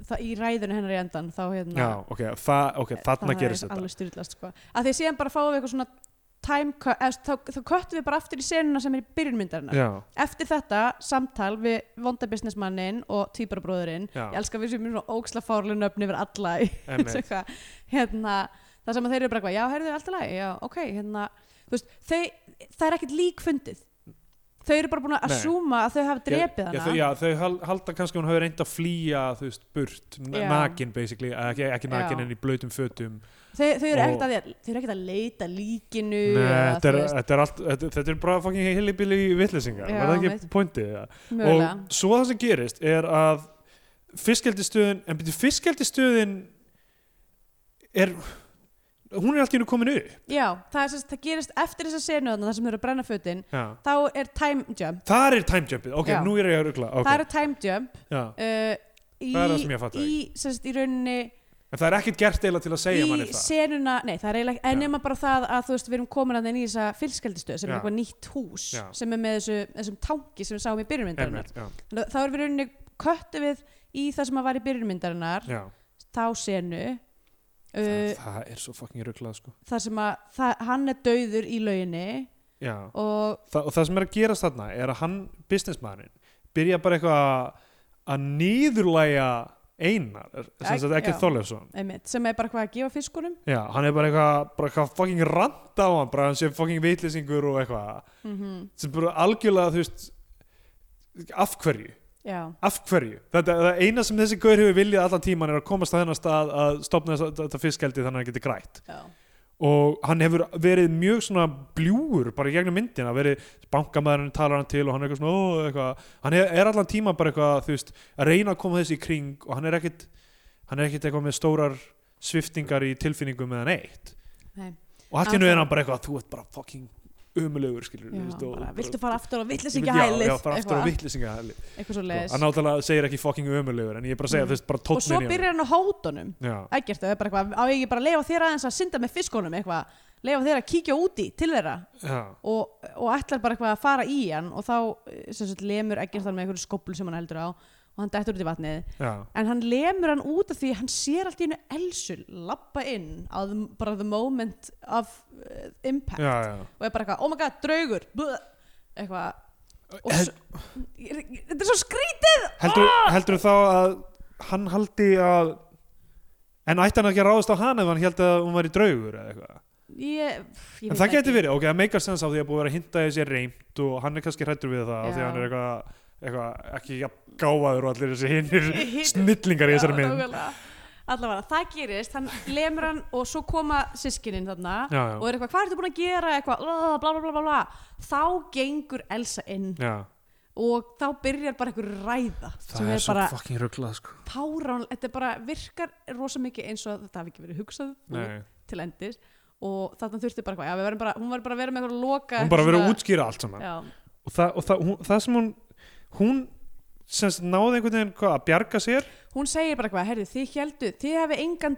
það, í ræðinu hennar í endan þá hérna já, ok, það, ok, þarna það gerist er þetta alveg styrlast sko. að því síðan bara fáum við eitthvað svona time eða, þá, þá köttum við bara aftur í senuna sem er í byrjunmyndarinnar eftir þetta samtal við vonda businessmannin og týparabróðurinn ég elska við sem er svona óksla fárlega nöfn yfir alla hérna, það sem að þeir eru bara já, heyrðu, allt í lagi, já, ok hérna, veist, þau, það er ekkert lík fundið þau eru bara búin að assúma að þau hafi drepið já, hana. þau, já, þau hal- halda kannski að hún hafi reynd að flýja þú veist, burt, Já. nakin basically, ekki, ekki nakin Já. en í blöytum fötum. Þau, þau eru ekkert að, ekkert að leita líkinu Nei, eða, þetta er, þetta er allt þetta, þetta er bara fucking heilibili vitleysingar Já, var það ekki pointið? og svo það sem gerist er að fiskeldistöðin en byrju fiskeldistöðin er hún er allt í hennu komin upp Já, það, er, það gerist eftir þessa senu þarna, þar sem þau eru að brenna fötin Já. þá er time jump þar er time jumpið, ok, Já. nú er ég að rugla það okay. er time jump uh, í, Það er það sem ég fattaði í, í rauninni en það er ekkert gert eila til að segja manni í það senuna, nei það er eiginlega en Já. nema bara það að þú veist við erum komin að inn í þessa fylskeldistöð sem Já. er eitthvað nýtt hús Já. sem er með þessu, þessum tanki sem við sáum í að þá erum við rauninni köttu við í það sem að var í byrjunmyndarinnar já. þá senu Það, uh, það er svo fucking ruglað sko. þar sem að það, hann er dauður í lauginni og Þa, og það sem er að gerast þarna er að hann, businessmanin byrja bara eitthvað að- nýðurlæja einar, sem sagt ekki. Þorleifsson. Sem er bara hvað að gefa fiskunum. Já, hann er bara eitthvað, bara eitthvað fucking rant á hann, bara hann sé fucking vitlýsingur og eitthvað, mm sem bara algjörlega, þú veist, af hverju, já, af hverju? Þetta, það eina sem þessi gaur hefur viljað allan tíman er að komast að þennan stað að stopna þetta fiskeldi þannig að hann geti grætt. já, Og hann hefur verið mjög svona bljúur bara í gegnum myndina, verið bankamæðurinn talar hann til og hann er eitthvað svona, ó, eitthvað, hann er, allan tíma bara eitthvað, þú veist, að reyna að koma þessi í kring og hann er ekkit, hann er ekkit eitthvað með stórar sviftingar í tilfinningum eða neitt. nei og allt hennu er hann bara eitthvað þú ert bara fucking umulegur skilur já, og- bara, viltu fara aftur á vitleysingahælið já, já, fara aftur á leiðis hann náttúrulega segir ekki fucking umulegur en ég er bara að segja Mm. þú veist bara og svo byrjar hann á hótunum. Já, ekkert, það er bara eitthvað, á ég bara að leifa þér aðeins að synda með fiskunum eitthvað, leifa þér að kíkja úti til þeirra. Og, og ætlar bara eitthvað að fara í hann og þá lemur ekkert þar með einhverju skóplu sem hann heldur á og hann dettur út í vatnið. Já, en hann lemur hann út af því að hann sér allt í hennu elsul lappa inn á the, bara the moment of uh, impact. Já, já. og er bara eitthvað, oh my god, draugur. Bleh, eitthvað. Og Hel- svo, þetta er svo skrítið! Heldur, heldur þá að hann haldi að en ætti hann ekki að ráðast á hann ef hann held að hún væri draugur eða eitthvað? Ég, ég en veit það ekki. getur verið, ok, það meikar sens á því að búið að vera að hinta þessi reymt og hann er kannski hrættur við það af því Já. að hann er eitthvað, eitthvað ekki jafn gáfaður og allir þessi hinnir Hin- snillingar í þessari mynd. allavega, það gerist, hann lemur hann og svo koma sískinin þarna já, já, og er eitthvað, hvað ertu búin að gera? Eitthvað, bla bla bla bla bla þá gengur Elsa inn já. og þá byrjar bara einhver ræða það sem er, er svo bara fucking rugglað sko. párán, þetta er bara virkar rosa mikið eins og þetta hafi ekki verið hugsað Nei. til endis og þarna þurfti bara, eitthvað, já, við verðum bara hún var bara að vera með eitthvað loka hún bara verið að svona- útskýra allt saman. Já, og, það, og það, hún, það sem hún hún semst náði einhvern veginn hvað, að bjarga sér? Hún segir bara eitthvað, herði, þið heldu þið hefði engan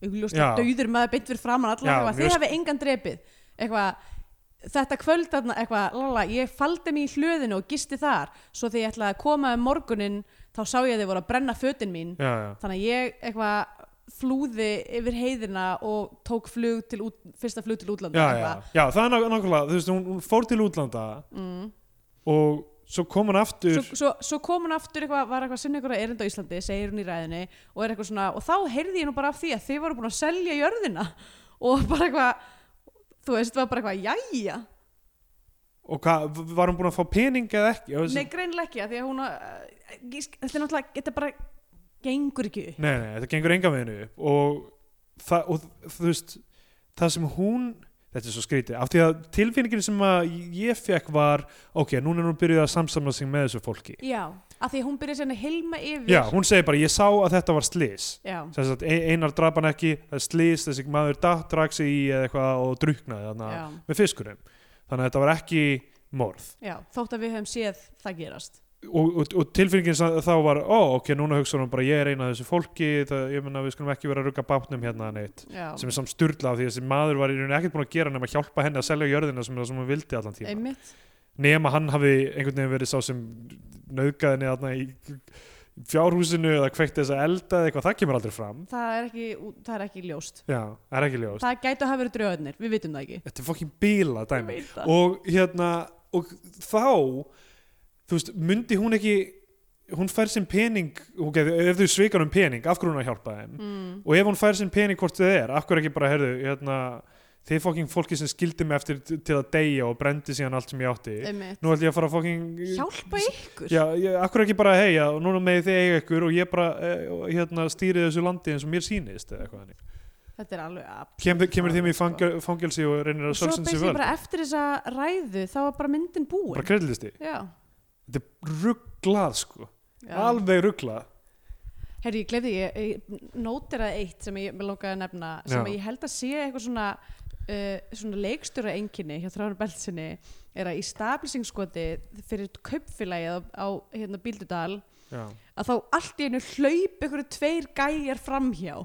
augljóslega dauður maður beint fyrir framann allavega, þið hefði engan drepið. Eitthvað þetta kvöld þarna eitthvað, lala, ég faldi mig í hlöðinu og gisti þar, svo þegar ég ætlaði að koma um morgunin, þá sá ég að þið voru að brenna fötin mín, já, já, þannig að ég eitthvað flúði yfir heiðina og tók flug til út, fyrsta flug til útlanda já, já, það er ná- nákvæmlega þú veist, hún, hún fór til útlanda Mm. og svo kom hún aftur. Svo, svo, svo kom hún aftur eitthvað, var eitthvað sinni eitthvað erinda á Íslandi, segir hún í ræðinni og er eitthvað svona, og þá heyrði ég nú bara af því að þið voru búin að selja jörðina. Og bara eitthvað, þú veist, var bara eitthvað, jæja. Og hvað, var hún búin að fá pening eða ekki? Þessi- Nei, greinilega ekki, því að hún ég sk- þetta er náttúrulega, þetta bara gengur ekki upp. Nei, nei, þetta gengur enga veginu upp. Og, það, og þú veist það sem hún þetta er svo skrítið, af því að tilfinningin sem að ég fekk var ok, núna er hún byrjuð að samsamla sig með þessu fólki. Já, af því hún sérna að hilma yfir. Já, hún segir bara, ég sá að þetta var slís ein- einar drap hann ekki það slís, þessi maður drak sig í eitthvað og druknaði með fiskurinn þannig að þetta var ekki morð. Já, þótt að við höfum séð það gerast og, og, og tilfinningin þá var ó, ok, núna hugsa hún bara ég er eina af þessu fólki það, ég menna við skulum ekki vera að rugga bátnum hérna neitt. Já, sem er samt sturla af því að þessi maður var í rauninni ekkert búin að gera nema að hjálpa henni að selja jörðina sem sem hún vildi allan tíma einmitt. Nema hann hafi einhvern veginn verið sá sem nauðgaði henni þarna í fjárhúsinu eða kveikti þess að elda eða eitthvað, það kemur aldrei fram. Það er ekki, það er ekki ljóst. Já, það er ekki ljóst. Það gætu að hafa verið draugarnir, við vitum það ekki. Þetta er fokkin bíla dæmi. Og hérna og þá þú veist, myndi hún ekki hún fær sinn pening okay, ef þau svikar um pening, af hverju hún að hjálpa þeim? Mm, og ef hún fær sinn pening hvort þið er af hverju ekki bara, heyrðu, hérna þið fokking fólki sem skildi mig eftir til að deyja og brendi síðan allt sem ég átti Einmitt. nú ætlum ég að fara að fokking Hjálpa ykkur? Já, ég, hverju ekki bara, hei, já, núna með þið eiga ykkur og ég bara, eh, hérna, stýrið þessu landi eins og mér sýnist eða eitthvað þannig. Þetta er alveg ab- Kemur, kemur þeim í Sko. fangel, fangelsi og reynir að Svo sölsa þessi völd bara eftir þessa ræðu þá var bara myndin búin. Bara kreddlisti, Já, þetta er rugglað sko, já. alveg rugglað Herri, ég gleyfði, ég, ég nótiraði eitt sem ég mig langaði að nefna sem Já. ég held að sé eitthvað svona uh, svona leikstjóra enginni hjá Þráður Beltsinni er að í stablisingsskoti fyrir kaupfélagið á, á hérna, Bíldudal já, að þá allt í einu hlaup ykkur tveir gæjar framhjá.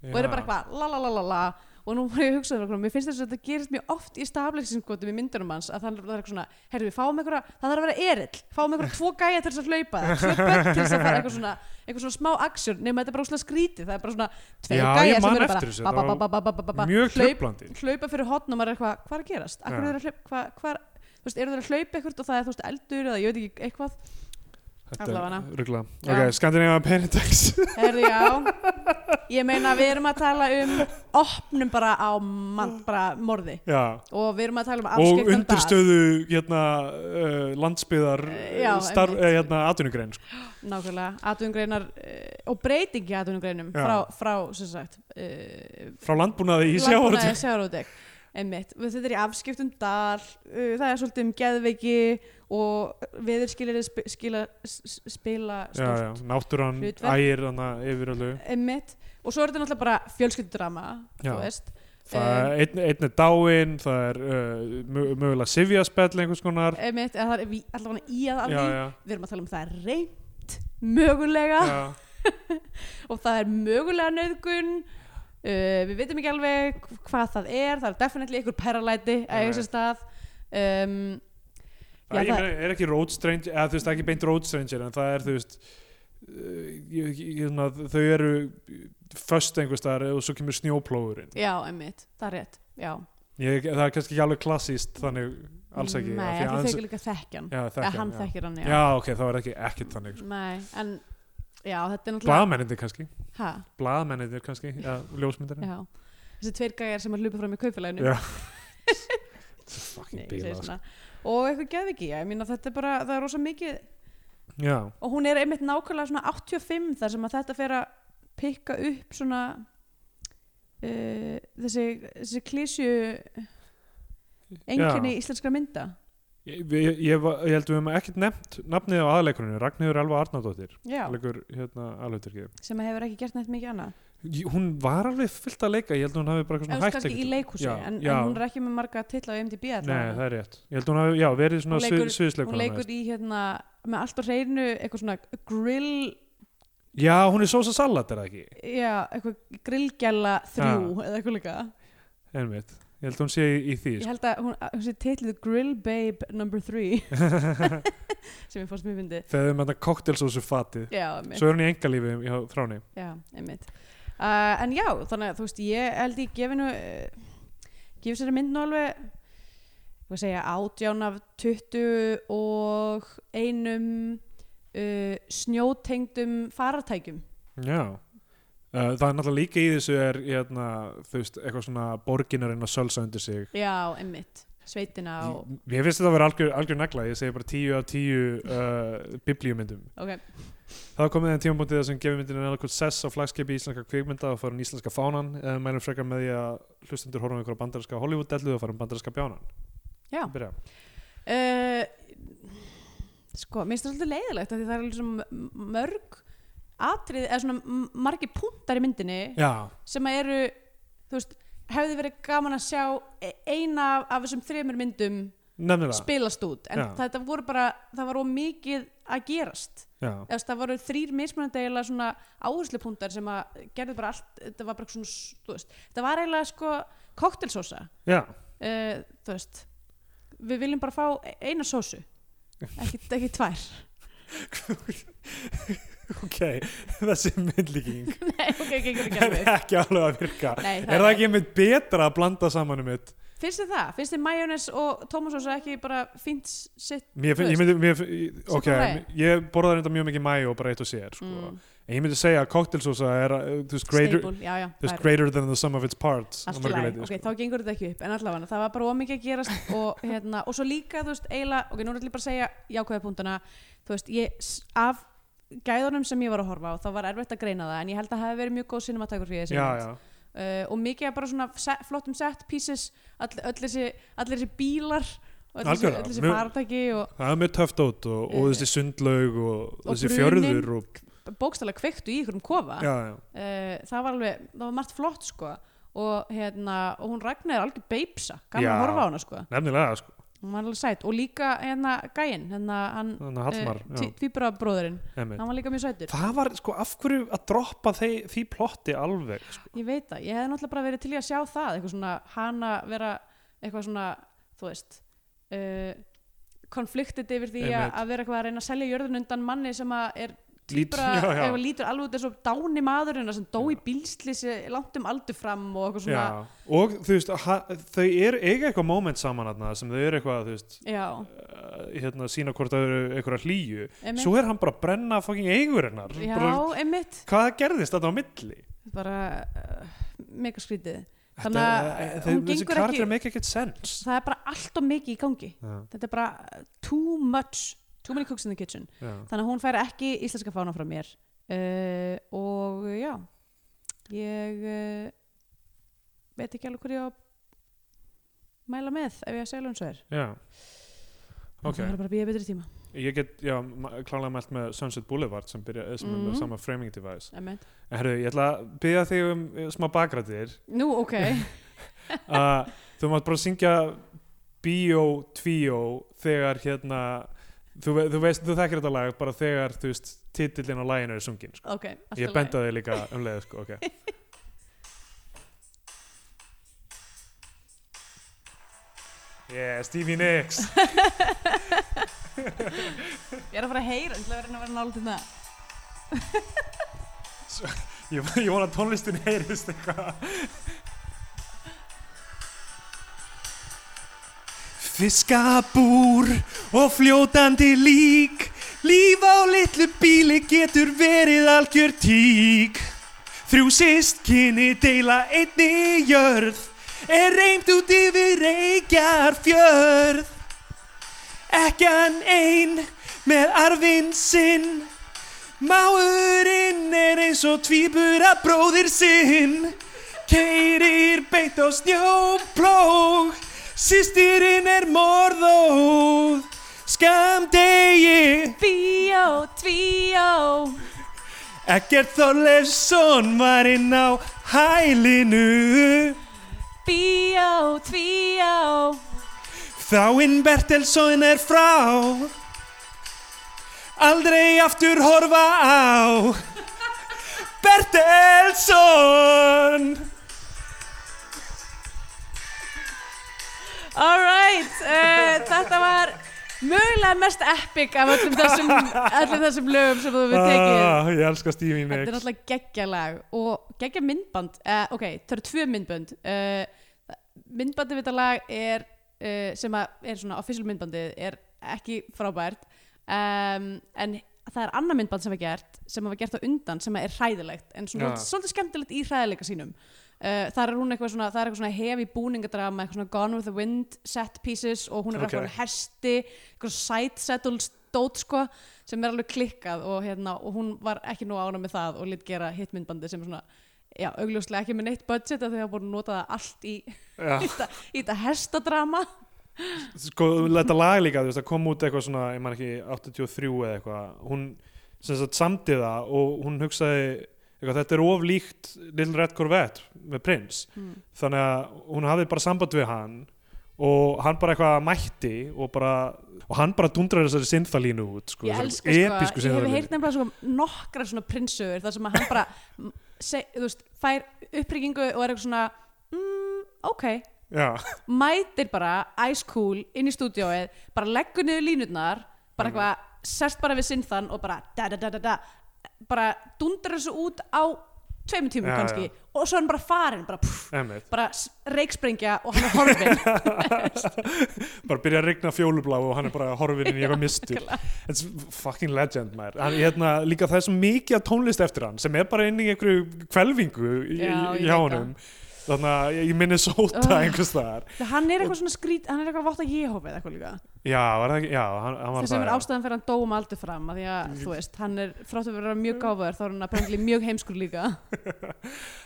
Og eru bara eitthvað la la la la la og nú var ég að hugsa um það, mér finnst þess að þetta gerist mjög oft í stafleiksinskotum í myndunum hans að það er eitthvað svona, herru við fáum einhverja það þarf að vera erill, fáum einhverja tvo gæja til þess að hlaupa tvö börn til þess að fara eitthvað svona eitthvað svona smá aksjón, nema þetta er bara úslega skrítið það er bara svona tveir Já, gæja sem eru bara það mjög hlaup- tröflandi hlaupa fyrir hotn og maður er eitthvað, hvað er að gerast? Akkur er eru þeir að hlaupa eitthvað og það er þú veist eldur eða ég veit ekki eitthvað Allavega. er rugglað Já. ok, Skandinavíða Penitex. Herði, já, ég meina við erum að tala um opnum bara á mann, bara morði. Já. Og við erum að tala um og afskektan undirstöðu hérna, uh, landsbyðar uh, hérna, atvinnugrein sko. dag nákvæmlega, atvinnugreinar uh, og breytingi atvinnugreinum frá, frá sagt uh, frá landbúnaði í sjávarúteg einmitt, þetta er í afskiptum dal uh, það er svolítið um geðveiki og viður skilir spila já, já, stórt náttúran hlutverk. ægir þannig yfir alveg og svo er þetta náttúrulega bara fjölskyldudrama það er einn, einn er dáinn það er uh, mö- mögulega sifjaspell einhvers konar. Einmitt, það er allavega í að já, við erum að tala um það er reynd mögulega og það er mögulega nöðgun uh, við veitum ekki alveg hvað það er, það er definitely einhver paralæti að sér stað. Um, það Já, er, það- er ekki road stranger eða þú veist ekki beint road stranger en það er þú veist uh, ég, ég, þau eru föst einhvers staðar og svo kemur snjóplóðurinn já, einmitt, það er rétt ég, það er kannski ekki alveg klassíst þannig alls ekki nei, af því allir að hans- þekkir líka þekkjan já, eða þekkja hann já. þekkir hann, já, ok, þá er ekki ekkert þannig sko. nei, en já, þetta er náttúrulega blaðmennindir kannski. Ha, blaðmennindir kannski, já, ljósmyndir já, þessi tveir gæjar sem að hlupa fram í kaupfélaginu. Já. Fucking bíla sko. og eitthvað geðviki, ég meina þetta er bara það er rosa mikið já, og hún er einmitt nákvæmlega svona 85 þar sem að þetta fer að pikka upp svona uh, þessi, þessi klísju enginni íslenskra mynda ég, ég, ég, ég held að við hefum ekkert nefnt nafnið á aðleikurinu, Ragnhildur Elva Arnardóttir já, leikur hérna alvegturki sem hefur ekki gert neitt mikið annað? Hún var alveg fullt að leika ég held að hún hafi bara eitthvað svona hægt kannski í leikhúsi Já, en, já. en hún er ekki með marga titla á MDB Nei, það er rétt. Ég held að hún hafi, já, verið svona sviðsleikur hún leikur í hérna með allt á hreinu eitthvað svona grill Já, hún er sósa salat, er það ekki? já, eitthvað grillgjalla þrjú eða eitthvað líka ég held að hún sé í, í því Ég sko. held að hún, að hún sé titlið Grill Babe number 3 sem ég fórst mjög fyndi þegar við með þetta cocktailsósu fatið. Já, einmitt, svo er hún í engalífi hjá þráni. Já, einmitt. Uh, En já, þannig að þú veist ég held ég gefi nú uh, gefi sér mynd nú alveg hvað segja, átján af 20 og einum uh, snjótengdum faratækjum já Uh, það er náttúrulega líka í þessu er hérna, þú veist, eitthvað svona borginarinn að sölsa undir sig. Já, einmitt, sveitina og Ég finnst þetta að vera algjör, algjör negla, ég segi bara 10 af 10 uh, biblíumyndum. Ok, Það komið tímapunktið þar sem gefur myndinu eða sess á flagskipi íslenska kvikmynda og fara um íslenska fánan eða mælum frekar með því að hlustundur horfum ykkur á bandarinska Hollywood-dellu og fara um bandarinska bjánan. Já. Byrja. uh, Sko, mér finnst það svolítið leiðilegt atrið, eða svona m- margir punktar í myndinni Já, sem að eru, þú veist hefði verið gaman að sjá e- eina af, af þessum þremur myndum nefnilega. spilast út, en Já. þetta voru bara það var ómikið að gerast. Já, Eða, þú veist, það voru þrýr mismunandi eiginlega svona áherslupunktar sem að gerðu bara allt, þetta var bara svona, þú veist þetta var eiginlega sko koktelsósa já, uh, þú veist við viljum bara fá e- eina sósu ekki, ekki tvær ok þessi myndlíking nei, ok, gengur ekki er alveg ekki alveg að virka nei, Er það ekki einmitt betra að blanda saman um mitt? finnst þið það? finnst þið majónes og tómasósa ekki bara fínt sitt Mér, finn- ég myndi, mér, finn- ok, á lagi. ég borðar þetta mjög mikið mæju og bara eitt og sér sko. mm, en ég myndi segja að cocktailsósa er uh, þú veist, greater, staple, já, já, þú veist, það er greater than the sum of its parts að allt í mörgu lagi, leyti, ok, sko. þá gengur þetta ekki upp en allavega, það var bara ómikið að gerast og, hérna, og svo líka, þú veist, eiginlega ok, nú er allir bara að segja jákvæða punktana þú veist, ég, s- af gæðunum sem ég var að horfa á, þá var erfitt að greina það en ég held að það hefði verið mjög góð cinematography í þessi uh, og mikið af bara svona set, flottum set pieces all, öll þessi, allir þessi bílar og öll þessi, faratæki það er mjög töft át og, og Eh, þessi sundlaug og, og þessi brunin. fjörður og, bókstælega kveiktu í ykkurum kofa. Já, já, uh, það var alveg, það var margt flott sko. Og hérna, og hún Ragnar er algjör beipsa, gaman Já. að horfa á hana sko. Nefnilega sko. Hún var alveg sætt og líka hérna gæinn, hérna hann þannig að Hallmar uh, tvíbura bróðurinn, einmitt. hann var líka mjög sættur það var sko af hverju að droppa því, því plotti alveg sko. ég veit það, ég hefði náttúrulega bara verið til í að sjá það eitthvað svona, hana vera eitthvað svona, þú veist uh, konfliktið yfir því að vera eitthvað að reyna að selja jörðun undan manni sem að er Lít- bara, já, já. lítur alveg út eins og dáni maðurinn sem dó í Já. bílslýsi langt um aldur fram og eitthvað svona. Já. og þú veist ha, þau eru eiga eitthvað moment saman þarna sem þau eru eitthvað þú veist uh, hérna, sína hvort það eru eitthvað hlýju. Einmitt, svo er hann bara að brenna fucking eigur hennar. Já, bara, einmitt. hvað gerðist þetta á milli? Bara uh, mega skrítið. Þetta- Þannig að, eh, uh, þau- hún gengur ekki- það er bara allt og mikið í gangi. Þetta er bara too much too many cooks in the kitchen. Já. þannig að hún fær ekki íslenska fána frá mér. Uh, og já. Ég uh, veit ekki alveg hvað ég á mæla með ef ég að segja hún svo er. Já. það ok, er bara að býja betri tíma. Ég get já, klárlega mælt með Sunset Boulevard sem, byrja, sem er með Mhm. sama framing device. En herru, ég ætla að byggja þig um eh, smá bakrættir nú ok. Að þú mátt bara syngja Bíó Tvíó þegar hérna þú, ve- þú veist, þú þekkir þetta lag bara þegar, þú veist, titillin á laginu er sungin sko. ok, allt í ég benda þig líka um leið sko, ok. Yeah, Stevie Nicks. Ég er að fara að heyra ég ætla að vera til það. Ég, ég vona að tónlistin heyrist eitthvað Fiskabúr og fljótandi lík. Líf á litlu bíli getur verið algjör tík. Þrjú systkinni deila einni jörð Er reymt út yfir reykjar fjörð Ekkan ein með arfinn sinn. Máurinn er eins og tvíbura bróðir sinn. Keirir beint á snjóplóg Sistirinn er morðóð. Skamdegi Bíó, tvíó. Ekkert Þorleifsson var inn á hælinu. Bíó, tvíó. Þáinn Bertelsson er frá. Aldrei aftur horfa á. Bertelsson Alright, uh, þetta var mögulega mest epic af öllum þessum, öllum þessum lögum sem þú við tekið. ah, ég elska Stevie Þetta er Nicks alltaf geggjalag og geggja myndband, uh, ok, það eru tvö myndbönd. Uh, myndbandi við þetta lag er, uh, sem er svona official myndbandið, er ekki frábært, um, en það er annað myndband sem var gert, sem var gert á undan, sem er hræðilegt, en svona, Já. svolítið skemmtilegt í hræðileika sínum. Uh, þar er hún eitthvað svona, það er eitthvað svona hefi búningadrama, eitthvað svona Gone with the Wind set pieces og hún er Ok. eitthvað á hesti, eitthvað settled stót sko, sem er alveg klikkað og, hérna, og hún var ekki nú ána með það og lit gera hitmyndbandi sem er svona já, augljóslega ekki með neitt budget að það búin að nota það allt í, þetta, hestadrama. Sko, þetta lag líka, þú veist, það kom út eitthvað svona, ég man ekki, 83 eða eitthvað. Hún sem sagt samdi það og hún hugsaði þetta er of líkt Little Red Corvette með Prince mm. þannig að hún hafði bara samband við hann og hann bara eitthvað mætti og bara, og hann bara dundrar þessari synþalínu út, sko, ég þessari elska sko, ég hef heyrt nefnilega sko nokkra svona prinsögur þar sem hann bara þú veist, fær uppryggingu og er eitthvað svona mm, ok, Já, mætir bara ice cool inn í stúdióið, bara leggur niður línurnar bara Mhm. eitthvað, sest bara við sinnþann og bara da da da da da bara dundrar þessu út á tveimur tímum kannski já. og svo er hann bara farin bara, pff, bara reiksprengja og hann er horfinn. Bara byrja að rigna fjólublá og hann er bara horfinn inn í eitthvað mistur It's fucking legend hann, hérna, líka það er svo mikið tónlist eftir hann sem er bara inn í einhverju kvelvingu í, Já, í, hjá honum þannig að ég minni sóta Ugh. einhvers staðar. Hann er eitthvað svona skrít, hann er eitthvað votta Jehova eða eitthvað líka. Já, var það ekki, já, hann, hann var það sem er ástæðan fyrir hann dóum aldur fram að því að þú veist, hann er fráttu að vera mjög gáfaður þá er hann apparently mjög heimskur líka.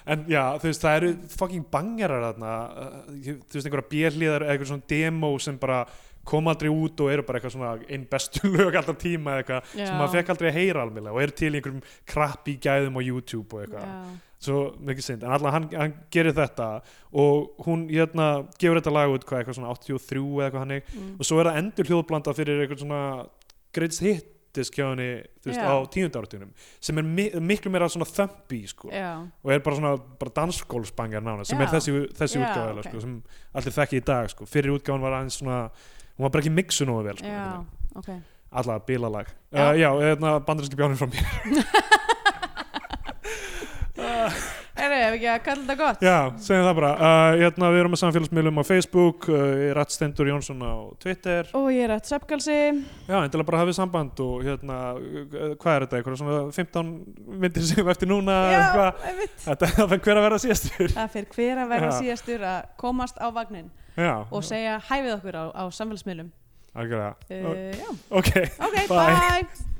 En já, þú veist, það eru fucking bangerar þarna uh, ég- þú veist, einhverja björliðar eða eitthvað svona demo sem bara kom aldrei út og eru bara eitthvað svona einn bestu lög alltaf tíma eða eitthvað Já. sem maður fekk aldrei að heyra alveg og eru til einhverjum krabbi gæðum á YouTube og eitthvað svo mikið synd, en allavega hann, hann gerir þetta og hún hérna gefur þetta lag út hvað eitthvað svona 83 eða eitthvað hannig Mm. og svo er það endur hljóðblanda fyrir eitthvað svona greatest hit disk hjá henni þú veist, Já. á tíundarartunum sem er mi miklu meira svona thumpy sko, Já. og er bara svona bara dansgólfsbangar nána sem Já. er þessi, þessi Já, útgáfa ok. sko, sem allir þekki í dag sko. fyrir útgáfan var aðeins svona hún var bara ekki mixu nógu vel sko, Já, einhvern veginn. ok allavega bílalag Já. uh, já, hérna bandarinski bjánir frá mér Herru, ef ekki að kalla þetta gott. Já, segjum það bara. Uh, hérna, Við erum með samfélagsmiðlum á Facebook uh, Ég er Ratt Stendur Jónsson á Twitter. Og ég er að söpgalsi Já, endilega bara hafið samband og hérna, uh, hvað er þetta, eitthvað svona 15 myndir sem eftir núna Já, einmitt. þetta er það hver að vera síðastur. Það fyrir hver að vera Já. síðastur að komast á vagnin Já, og segja hæfið okkur á, á samfélagsmiðlum. Algjörlega. Uh, Ok, ok, Bye. bye.